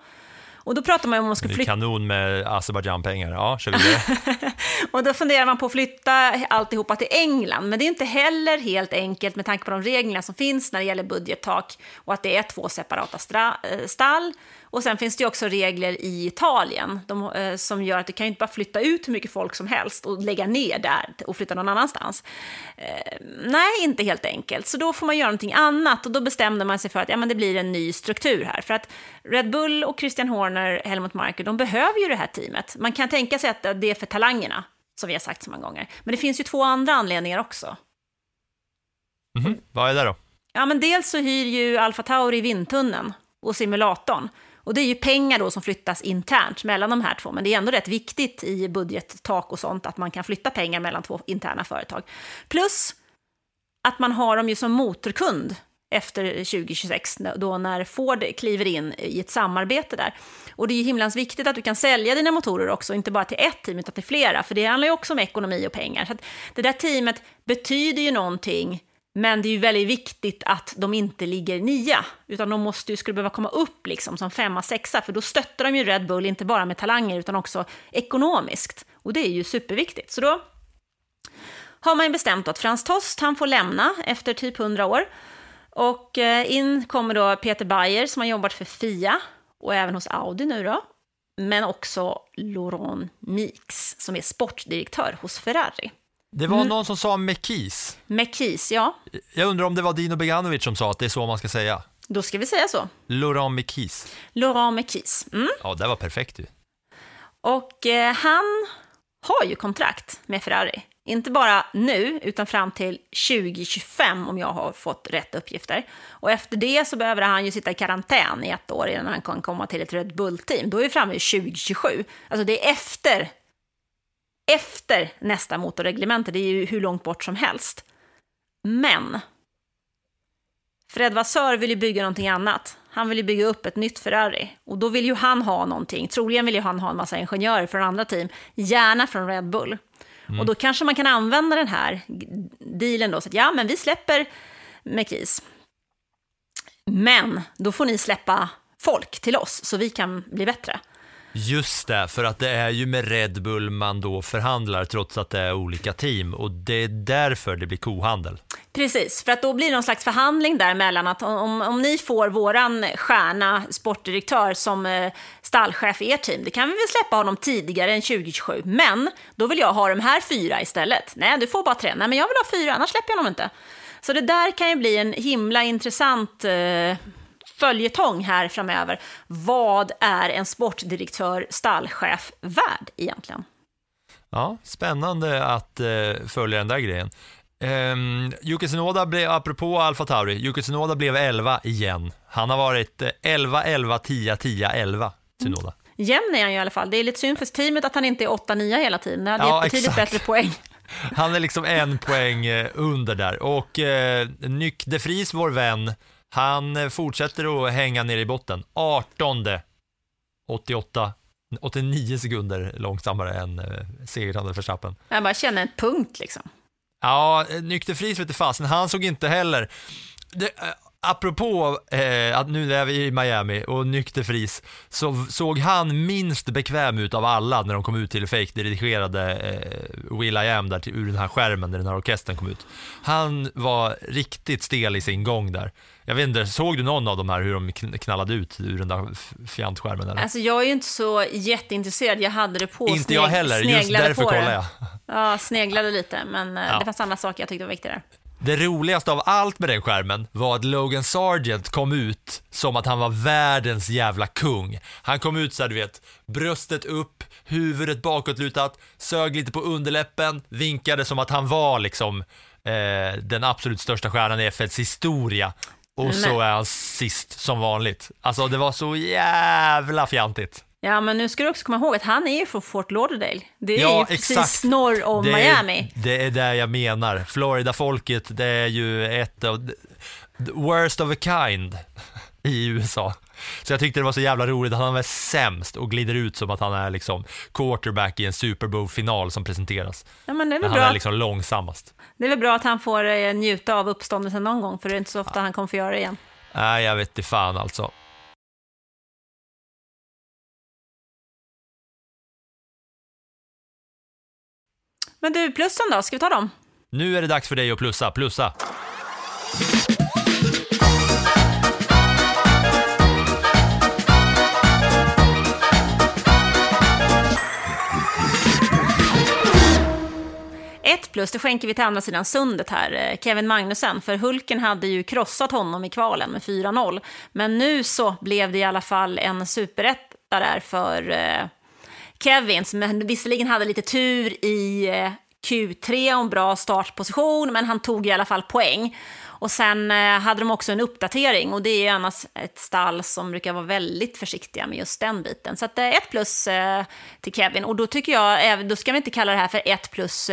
Och då pratar man om man skulle flytta kanon med Azerbajdzjan-pengar. Ja, kör vidare. och då funderar man på att flytta alltihopa till England. Men det är inte heller helt enkelt med tanke på de reglerna som finns när det gäller budgettak och att det är två separata eh, stall. Och sen finns det också regler i Italien de, eh, som gör att du kan inte bara flytta ut hur mycket folk som helst och lägga ner där och flytta någon annanstans. Eh, nej, inte helt enkelt. Så då får man göra någonting annat och då bestämde man sig för att ja, men det blir en ny struktur här. För att Red Bull och Christian Horner, Helmut Marko, de behöver ju det här teamet. Man kan tänka sig att det är för talangerna, som vi har sagt så många gånger. Men det finns ju två andra anledningar också. Mhm. Vad är det då? Ja, men dels så hyr ju Alfa Tauri vindtunneln och simulatorn. Och det är ju pengar då som flyttas internt mellan de här två, men det är ändå rätt viktigt i budgettak och sånt att man kan flytta pengar mellan två interna företag. Plus att man har dem ju som motorkund efter 2026, då när Ford kliver in i ett samarbete där. Och det är ju himlans viktigt att du kan sälja dina motorer också, inte bara till ett team utan till flera, för det handlar ju också om ekonomi och pengar. Så att det där teamet betyder ju någonting men det är ju väldigt viktigt att de inte ligger nia, utan de måste ju, skulle behöva komma upp liksom som femma, sexa, för då stöttar de ju Red Bull, inte bara med talanger, utan också ekonomiskt. Och det är ju superviktigt. Så då har man ju bestämt att Frans Tost, han får lämna efter typ 100 år. Och eh, in kommer då Peter Bayer som har jobbat för Fia och även hos Audi nu då. Men också Laurent Mix som är sportdirektör hos Ferrari. Det var Mm. någon som sa Mekis. Mekis, ja, Jag undrar om det var Dino Beganovic som sa att det är så man ska säga. då ska vi säga så. Laurent Mekis. Laurent Mekis. Mm. Ja, det var perfekt ju. Och eh, han har ju kontrakt med Ferrari. Inte bara nu, utan fram till 2025 om jag har fått rätt uppgifter. Och efter det så behöver han ju sitta i karantän i ett år innan han kan komma till ett Red Bull-team. Då är vi framme i 2027. Alltså det är efter, efter nästa motorreglemente. Det är ju hur långt bort som helst. Men Fred Vassör vill ju bygga någonting annat. Han vill ju bygga upp ett nytt Ferrari. Och då vill ju han ha någonting. Troligen vill ju han ha en massa ingenjörer från andra team. Gärna från Red Bull. Och då kanske man kan använda den här dealen då. Så att ja, men vi släpper McKees. Men då får ni släppa folk till oss så vi kan bli bättre. Just det, för att det är ju med Red Bull man då förhandlar trots att det är olika team och det är därför det blir kohandel. Precis, för att då blir det någon slags förhandling där mellan att om, om ni får våran stjärna sportdirektör som eh, stallchef i ert team, det kan vi väl släppa honom tidigare än 2027, men då vill jag ha de här fyra istället. Nej, du får bara tre. Nej, men jag vill ha fyra, annars släpper jag honom inte. Så det där kan ju bli en himla intressant eh, följetong här framöver. Vad är en sportdirektör, stallchef värd egentligen? Ja, spännande att eh, följa den där grejen. Um, Yuki Tsunoda blev, apropå Alfa Tauri, Yuki Tsunoda blev 11 igen. Han har varit eh, 11, 11, 10, 10, 11, Tsunoda. Jämn är han ju i alla fall. Det är lite synd för teamet att han inte är 8-9 hela tiden. Det hade Ja, gett betydligt bättre poäng. Han är liksom en poäng eh, under där. Och eh, Nyck de Vries, vår vän, han eh, fortsätter att hänga ner i botten. 18, 88, 89 sekunder långsammare än eh, segrande Verstappen. Jag bara känner en punkt liksom. Ja, eh, Nykter Fries vet fasen, han såg inte heller. Det, apropå eh, att nu är vi i Miami och Nykter Fries, så såg han minst bekväm ut av alla när de kom ut till fake dirigerade eh, Will I Am där till, ur den här skärmen när den här orkestern kom ut. Han var riktigt stel i sin gång där. Jag vet inte, såg du någon av de här hur de kn- knallade ut ur den där fjantskärmen eller? Alltså jag är ju inte så jätteintresserad. Jag hade det på. inte jag heller, just därför kollar jag. Ja, sneglade lite, men eh, Ja. det fanns andra saker jag tyckte var viktigare. Det roligaste av allt med den skärmen var att Logan Sargent kom ut som att han var världens jävla kung. Han kom ut så här, du vet, bröstet upp, huvudet bakåtlutat, sög lite på underläppen, vinkade som att han var liksom eh, den absolut största stjärnan i F1s historia. Och så Men- är han sist som vanligt. Alltså det var så jävla fjantigt. Ja, men nu ska du också komma ihåg att han är ju från Fort Lauderdale. Det är Ja, ju precis exakt. norr om det Miami. Är, det är det jag menar. Florida-folket, det är ju ett av the worst of a kind i USA. Så jag tyckte det var så jävla roligt att han var sämst och glider ut som att han är liksom quarterback i en Super Bowl-final som presenteras. Ja, men det är väl han bra, är liksom långsammast. det är väl bra att han får eh, njuta av uppståndelsen någon gång, för det är inte så ofta han kommer få göra det igen. Nej, jag vet inte fan alltså. Men du, plussen då? Ska vi ta dem? Nu är det dags för dig att plussa, plussa. Ett plus, det skänker vi till andra sidan sundet här, eh, Kevin Magnussen, för Hulken hade ju krossat honom i kvalen med 4-0. Men nu så blev det i alla fall en superetta där för Kevins, Kevin, visserligen hade lite tur i eh, Q3 och en bra startposition, men han tog i alla fall poäng. Och sen eh, hade de också en uppdatering och det är ju annars ett stall som brukar vara väldigt försiktiga med just den biten. Så att, eh, ett plus till Kevin och då tycker jag, då ska vi inte kalla det här för ett plus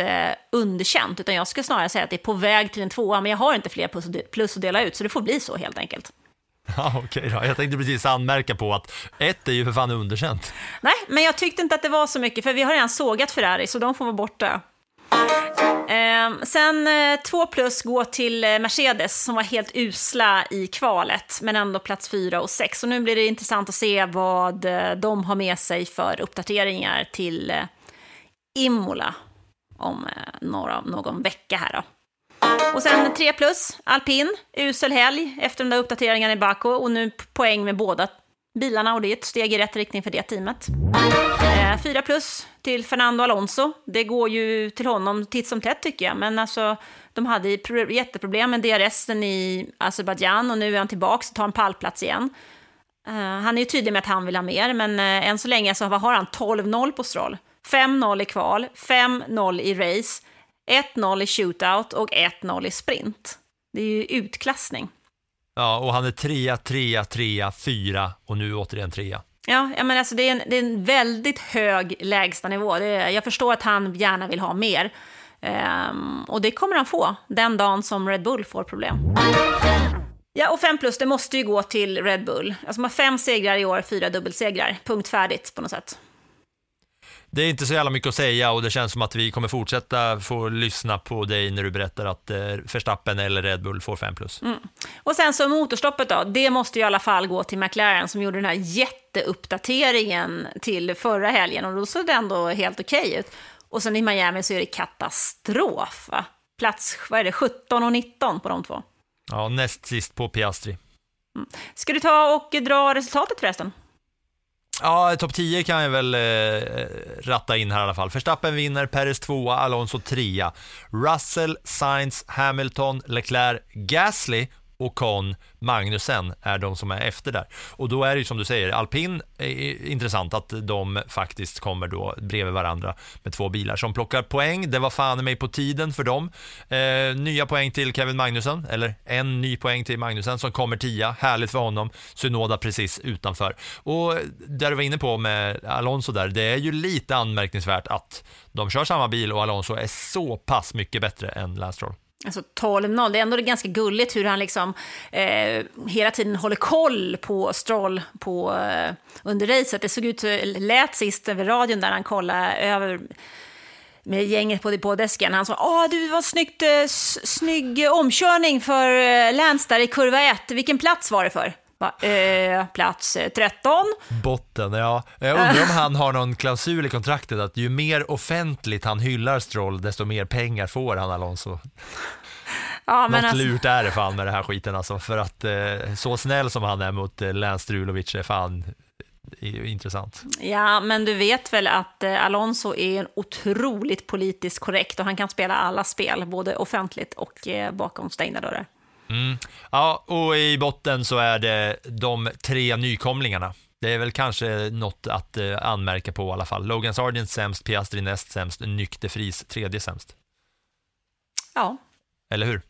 underkänt, utan jag skulle snarare säga att det är på väg till en tvåa, men jag har inte fler plus, plus att dela ut, så det får bli så helt enkelt. Ja, okej då. Jag tänkte precis anmärka på att ett är ju för fan underkänt. Nej, men jag tyckte inte att det var så mycket, för vi har redan sågat Ferrari, så de får vara borta. Eh, sen eh, två plus går till eh, Mercedes som var helt usla i kvalet, men ändå plats fyra och sex. Och nu blir det intressant att se vad eh, de har med sig för uppdateringar till eh, Imola om eh, några, någon vecka här då. Och sen 3 plus, alpin, usel helg efter de där uppdateringarna i Baku och nu poäng med båda bilarna och det är ett steg i rätt riktning för det teamet. Eh, 4 plus till Fernando Alonso. Det går ju till honom titt som tätt tycker jag, men alltså de hade jätteproblem med DRSen i Azerbajdzjan och nu är han tillbaka och tar en pallplats igen. Eh, han är ju tydlig med att han vill ha mer, men eh, än så länge så har han 12-0 på Stroll. 5-0 i kval, 5-0 i race, 1-0 i shootout och 1-0 i sprint. Det är ju utklassning. Ja, och han är trea, trea, trea, fyra och nu återigen trea. Ja, menar, alltså det, är en, det är en väldigt hög lägstanivå. Är, jag förstår att han gärna vill ha mer. Um, och det kommer han få den dagen som Red Bull får problem. Ja, och 5 plus, det måste ju gå till Red Bull. Alltså de har fem segrar i år, fyra dubbelsegrar. Punkt färdigt på något sätt. Det är inte så jävla mycket att säga och det känns som att vi kommer fortsätta få lyssna på dig när du berättar att eh, Verstappen eller Red Bull får 5 plus. Mm. Och sen så motorstoppet då, det måste ju i alla fall gå till McLaren som gjorde den här jätteuppdateringen till förra helgen och då såg det ändå helt okej okay ut. Och sen i Miami så är det katastrof. Va? Plats vad är det, 17 och 19 på de två. Ja, näst sist på Piastri. Mm. Ska du ta och dra resultatet förresten? Ja, topp 10 kan jag väl eh, eh, ratta in här i alla fall. Verstappen vinner, Perez tvåa, Alonso trea. Russell, Sainz, Hamilton, Leclerc, Gasly och Kahn Magnussen är de som är efter där. Och då är det ju som du säger, alpin är intressant att de faktiskt kommer då bredvid varandra med två bilar som plockar poäng. Det var fan mig på tiden för dem. Eh, nya poäng till Kevin Magnussen, eller en ny poäng till Magnussen som kommer tia. Härligt för honom. Synoda precis utanför. Och där du var inne på med Alonso där, det är ju lite anmärkningsvärt att de kör samma bil och Alonso är så pass mycket bättre än Lance Stroll. Alltså 12-0, det är ändå ganska gulligt hur han liksom eh, hela tiden håller koll på Stroll på, eh, under racet. Det såg ut, eh, lät sist över radion där han kollade över med gänget på depådesken. Han sa ah, att det var snyggt, eh, snygg omkörning för eh, Lance där i kurva 1. Vilken plats var det för? Eh, plats 13. Botten, ja. Jag undrar om han har någon klausul i kontraktet att ju mer offentligt han hyllar Stroll, desto mer pengar får han Alonso. Ja, Något alltså... lurt är det fan med den här skiten alltså, för att eh, så snäll som han är mot eh, Lance Strulovic är fan är intressant. Ja, men du vet väl att eh, Alonso är en otroligt politiskt korrekt och han kan spela alla spel, både offentligt och eh, bakom stängda dörrar. Mm. Ja, och i botten så är det de tre nykomlingarna. Det är väl kanske något att eh, anmärka på i alla fall. Logan Sargent sämst, Piastri näst sämst, Nykter Fris tredje sämst. Ja. Eller hur?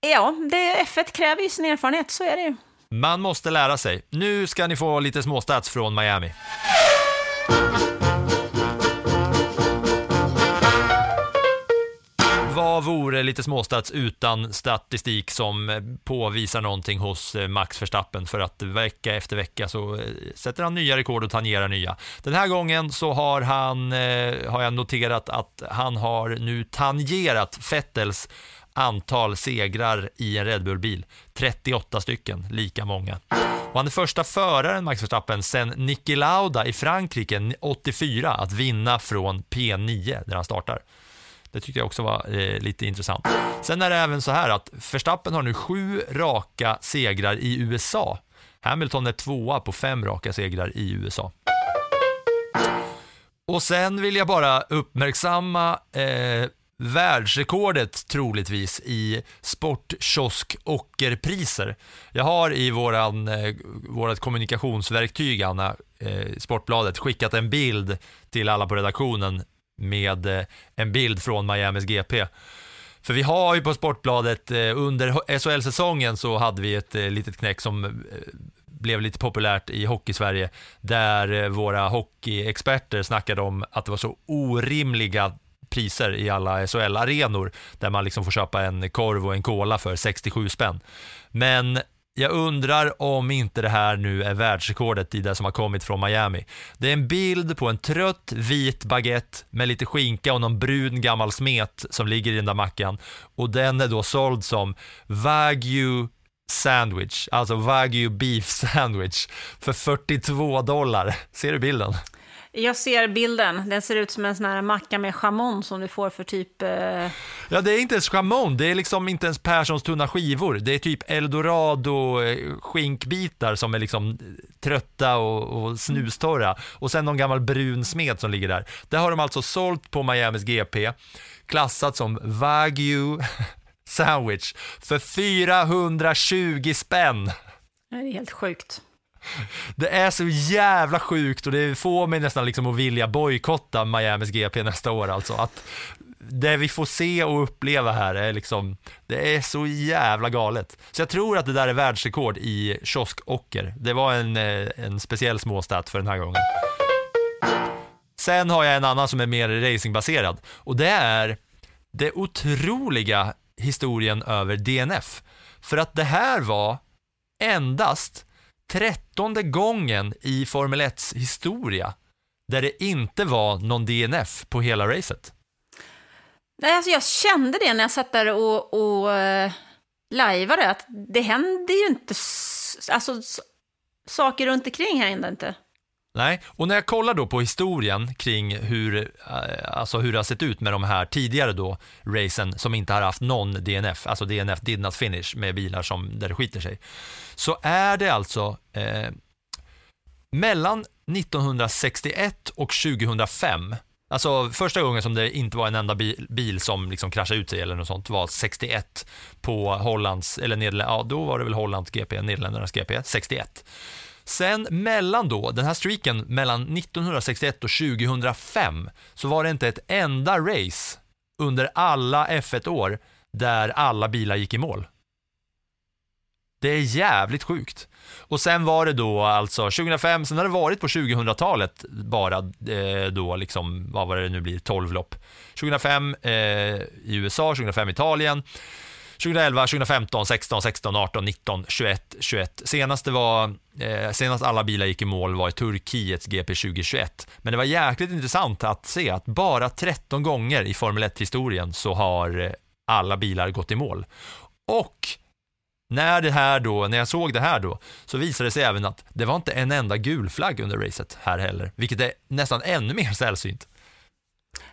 Ja, det, F1 kräver ju sin erfarenhet, så är det ju. Man måste lära sig. Nu ska ni få lite småstats från Miami. Vad vore lite småstats utan statistik som eh, påvisar någonting hos eh, Max Verstappen för att vecka efter vecka så eh, sätter han nya rekord och tangerar nya. Den här gången så har han, har jag noterat att han har nu tangerat Fettels antal segrar i en Red Bull-bil. 38 stycken, lika många. Och han är första föraren, Max Verstappen, sen Niki Lauda i Frankrike 84 att vinna från P9 där han startar. Det tyckte jag också var eh, lite intressant. Sen är det även så här att Verstappen har nu sju raka segrar i USA. Hamilton är tvåa på fem raka segrar i USA. Och sen vill jag bara uppmärksamma eh, världsrekordet troligtvis i sportkiosk ockerpriser. Jag har i våran, eh, vårat kommunikationsverktyg, Anna, eh, Sportbladet, skickat en bild till alla på redaktionen med eh, en bild från Miamis GP. För vi har ju på Sportbladet, eh, under SHL-säsongen så hade vi ett eh, litet knäck som blev lite populärt i Hockeysverige, där våra hockeyexperter snackade om att det var så orimliga priser i alla SHL-arenor, där man liksom får köpa en korv och en cola för 67 spänn. Men jag undrar om inte det här nu är världsrekordet i det som har kommit från Miami. Det är en bild på en trött vit baguette med lite skinka och någon brun gammal smet som ligger i den där mackan. Och den är då såld som Wagyu sandwich, alltså Wagyu beef sandwich för 42 dollar. Ser du bilden? Jag ser bilden. Den ser ut som en sån här macka med chamon som du får för typ... Eh... Ja, det är inte ens chamon. Det är liksom inte ens Perssons tunna skivor. Det är typ eldorado eh, som är liksom trötta och, och snustorra. Och sen någon gammal brun smet som ligger där. Det har de alltså sålt på Miamis GP. Klassat som Wagyu sandwich för 420 spänn. Det är helt sjukt. Det är så jävla sjukt och det får mig nästan liksom att vilja bojkotta Miamis GP nästa år alltså. Att det vi får se och uppleva här är liksom, det är så jävla galet. Så jag tror att det där är världsrekord i kioskocker. Det var en, eh, en speciell småstat för den här gången. Sen har jag en annan som är mer racingbaserad och det är det otroliga historien över DNF. För att det här var endast trettonde gången i Formel 1 historia där det inte var någon DNF på hela racet. Nej, alltså jag kände det när jag satt där och, och uh, lajvade, att det händer ju inte, alltså saker runt omkring händer inte. Nej, och när jag kollar då på historien kring hur, eh, alltså hur det har sett ut med de här tidigare då racen som inte har haft någon DNF, alltså DNF did not finish med bilar som, där det skiter sig, så är det alltså eh, mellan 1961 och 2005 Alltså första gången som det inte var en enda bil, bil som liksom kraschade ut sig eller något sånt var 61 på Hollands, eller Nederländerna, ja då var det väl Hollands GP, Nederländernas GP, 61. Sen mellan då, den här streaken mellan 1961 och 2005 så var det inte ett enda race under alla F1-år där alla bilar gick i mål. Det är jävligt sjukt. Och sen var det då alltså 2005, sen har det varit på 2000-talet bara eh, då liksom, vad var det nu blir, 12 lopp. 2005 eh, i USA, 2005 i Italien, 2011, 2015, 16, 16, 18, 19, 21, 21. Senaste var, eh, senast alla bilar gick i mål var i Turkiets GP 2021. Men det var jäkligt intressant att se att bara 13 gånger i Formel 1-historien så har eh, alla bilar gått i mål. Och när, det här då, när jag såg det här då, så visade det sig även att det var inte en enda gul flagg under racet här heller, vilket är nästan ännu mer sällsynt.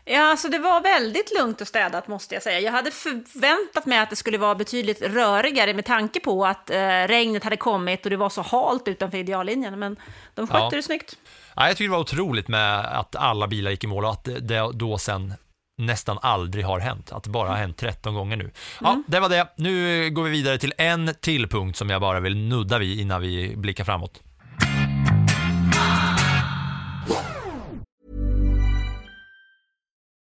Ja, alltså det var väldigt lugnt och städat måste jag säga. Jag hade förväntat mig att det skulle vara betydligt rörigare med tanke på att eh, regnet hade kommit och det var så halt utanför ideallinjen, men de skötte ja. det snyggt. Ja, jag tycker det var otroligt med att alla bilar gick i mål och att det då sen nästan aldrig har hänt. Att det bara har hänt 13 gånger nu. Ja, mm. det var det. Nu går vi vidare till en till punkt som jag bara vill nudda vid innan vi blickar framåt.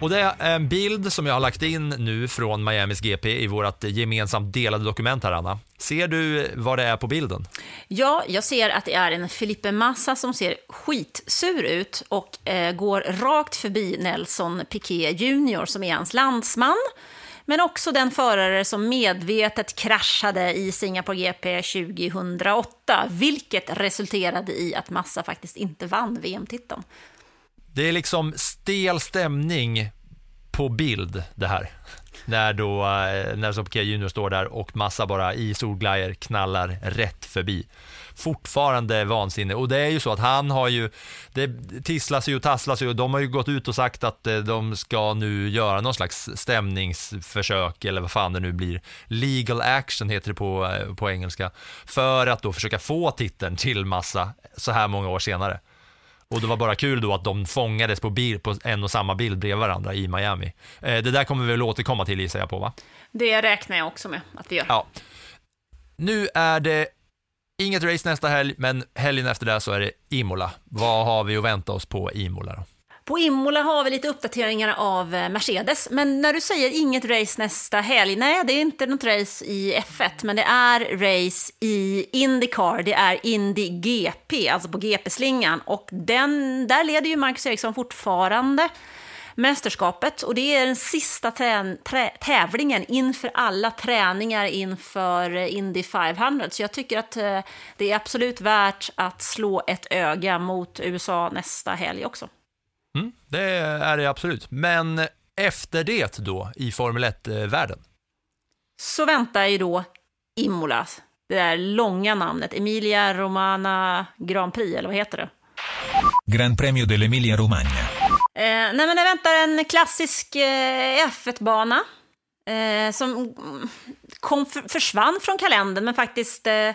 Och det är en bild som jag har lagt in nu från Miamis GP i vårt gemensamt delade dokument här, Anna. Ser du vad det är på bilden? Ja, jag ser att det är en Felipe Massa som ser skitsur ut och eh, går rakt förbi Nelson Piquet Jr som är hans landsman. Men också den förare som medvetet kraschade i Singapore GP 2008, vilket resulterade i att Massa faktiskt inte vann VM-titeln. Det är liksom stel stämning på bild det här. När då, eh, när Sopke Junior står där och Massa bara i solglajjor knallar rätt förbi. Fortfarande vansinne och det är ju så att han har ju, det tisslas ju och tasslas ju och de har ju gått ut och sagt att eh, de ska nu göra någon slags stämningsförsök eller vad fan det nu blir. Legal action heter det på, eh, på engelska. För att då försöka få titeln till Massa så här många år senare. Och det var bara kul då att de fångades på, bild, på en och samma bild bredvid varandra i Miami. Eh, det där kommer vi väl återkomma till gissar jag på va? Det räknar jag också med att vi gör. Ja. Nu är det inget race nästa helg, men helgen efter det så är det Imola. Vad har vi att vänta oss på Imola då? På Imola har vi lite uppdateringar av eh, Mercedes, men när du säger inget race nästa helg, nej det är inte något race i F1, men det är race i Indycar, det är Indy GP, alltså på GP-slingan, och den, där leder ju Marcus Eriksson fortfarande mästerskapet och det är den sista trä, trä, tävlingen inför alla träningar inför eh, Indy 500. Så jag tycker att eh, det är absolut värt att slå ett öga mot USA nästa helg också. Mm, det är det absolut. Men efter det då i Formel 1-världen? Så väntar ju då Imola, det där långa namnet, Emilia Romana Grand Prix, eller vad heter det? Gran Premio dell'Emilia Romagna. Eh, nej men det väntar en klassisk eh, F1-bana eh, som kom, för, försvann från kalendern men faktiskt eh,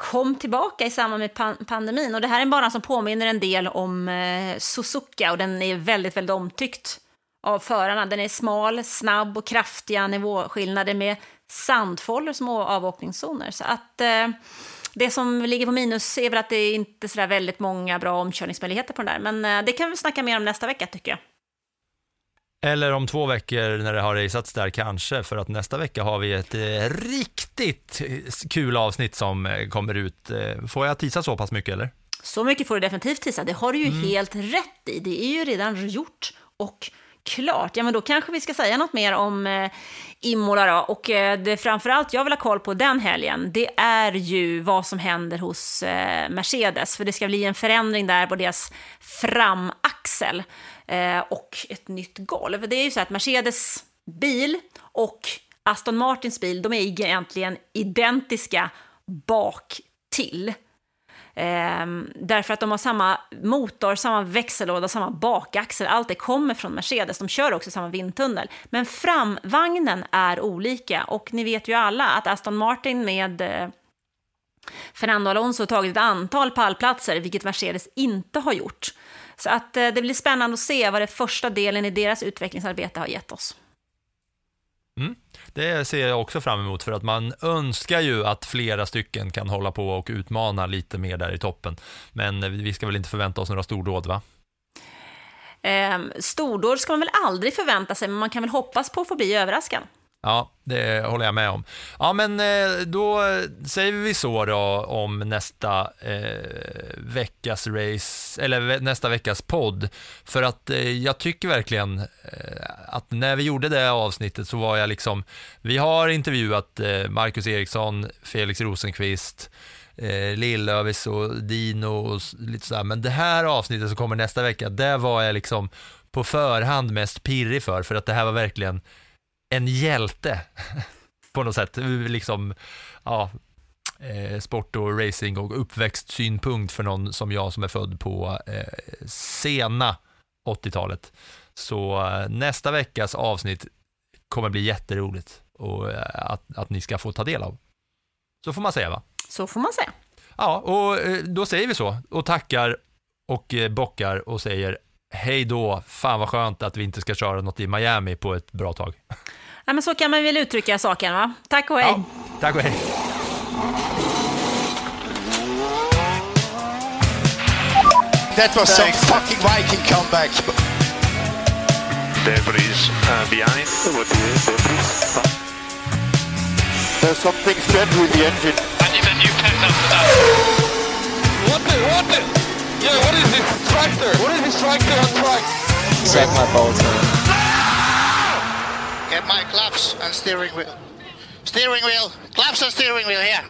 kom tillbaka i samband med pan pandemin. Och det här är en bana som påminner en del om eh, Suzuka och den är väldigt, väldigt omtyckt av förarna. Den är smal, snabb och kraftiga nivåskillnader med sandfållor som avåkningszoner. Så att eh, det som ligger på minus är väl att det inte är så väldigt många bra omkörningsmöjligheter på den där. Men eh, det kan vi snacka mer om nästa vecka tycker jag. Eller om två veckor när det har raceats där kanske, för att nästa vecka har vi ett eh, riktigt kul avsnitt som eh, kommer ut. Eh, får jag tisa så pass mycket eller? Så mycket får du definitivt tisa, det har du ju mm. helt rätt i. Det är ju redan gjort och klart. Ja, men då kanske vi ska säga något mer om eh, Imola då. Och eh, det framförallt jag vill ha koll på den helgen, det är ju vad som händer hos eh, Mercedes. För det ska bli en förändring där på deras framaxel eh, och ett nytt golv. Det är ju så att Mercedes bil och Aston Martins bil, de är egentligen identiska bak till. Ehm, därför att de har samma motor, samma växellåda, samma bakaxel. Allt det kommer från Mercedes. De kör också samma vindtunnel. Men framvagnen är olika. Och ni vet ju alla att Aston Martin med eh, Fernando Alonso har tagit ett antal pallplatser, vilket Mercedes inte har gjort. Så att eh, det blir spännande att se vad det första delen i deras utvecklingsarbete har gett oss. Mm. Det ser jag också fram emot för att man önskar ju att flera stycken kan hålla på och utmana lite mer där i toppen. Men vi ska väl inte förvänta oss några stordåd va? Eh, stordåd ska man väl aldrig förvänta sig, men man kan väl hoppas på att få bli överraskad. Ja, det håller jag med om. Ja, men eh, då säger vi så då om nästa eh, veckas race, eller nästa veckas podd. För att eh, jag tycker verkligen eh, att när vi gjorde det avsnittet så var jag liksom, vi har intervjuat eh, Marcus Eriksson, Felix Rosenqvist, eh, Lillövis och Dino och lite sådär. Men det här avsnittet som kommer nästa vecka, det var jag liksom på förhand mest pirrig för, för att det här var verkligen en hjälte på något sätt. Liksom, ja, eh, sport och racing och uppväxtsynpunkt för någon som jag som är född på eh, sena 80-talet. Så eh, nästa veckas avsnitt kommer bli jätteroligt och eh, att, att ni ska få ta del av. Så får man säga va? Så får man säga. Ja, och då säger vi så och tackar och bockar och säger hej då, fan vad skönt att vi inte ska köra något i Miami på ett bra tag. Ja, men så kan man väl uttrycka saken va? Tack och hej. Ja, tack och hej. That was some fucking Viking comeback. Debris uh, behind. There's something strange with the engine. I need a new after that. What the, what the? Yeah, what is this tractor? What is this tractor on track? Check my bolts Get my claps and steering wheel. Steering wheel. Claps and steering wheel here.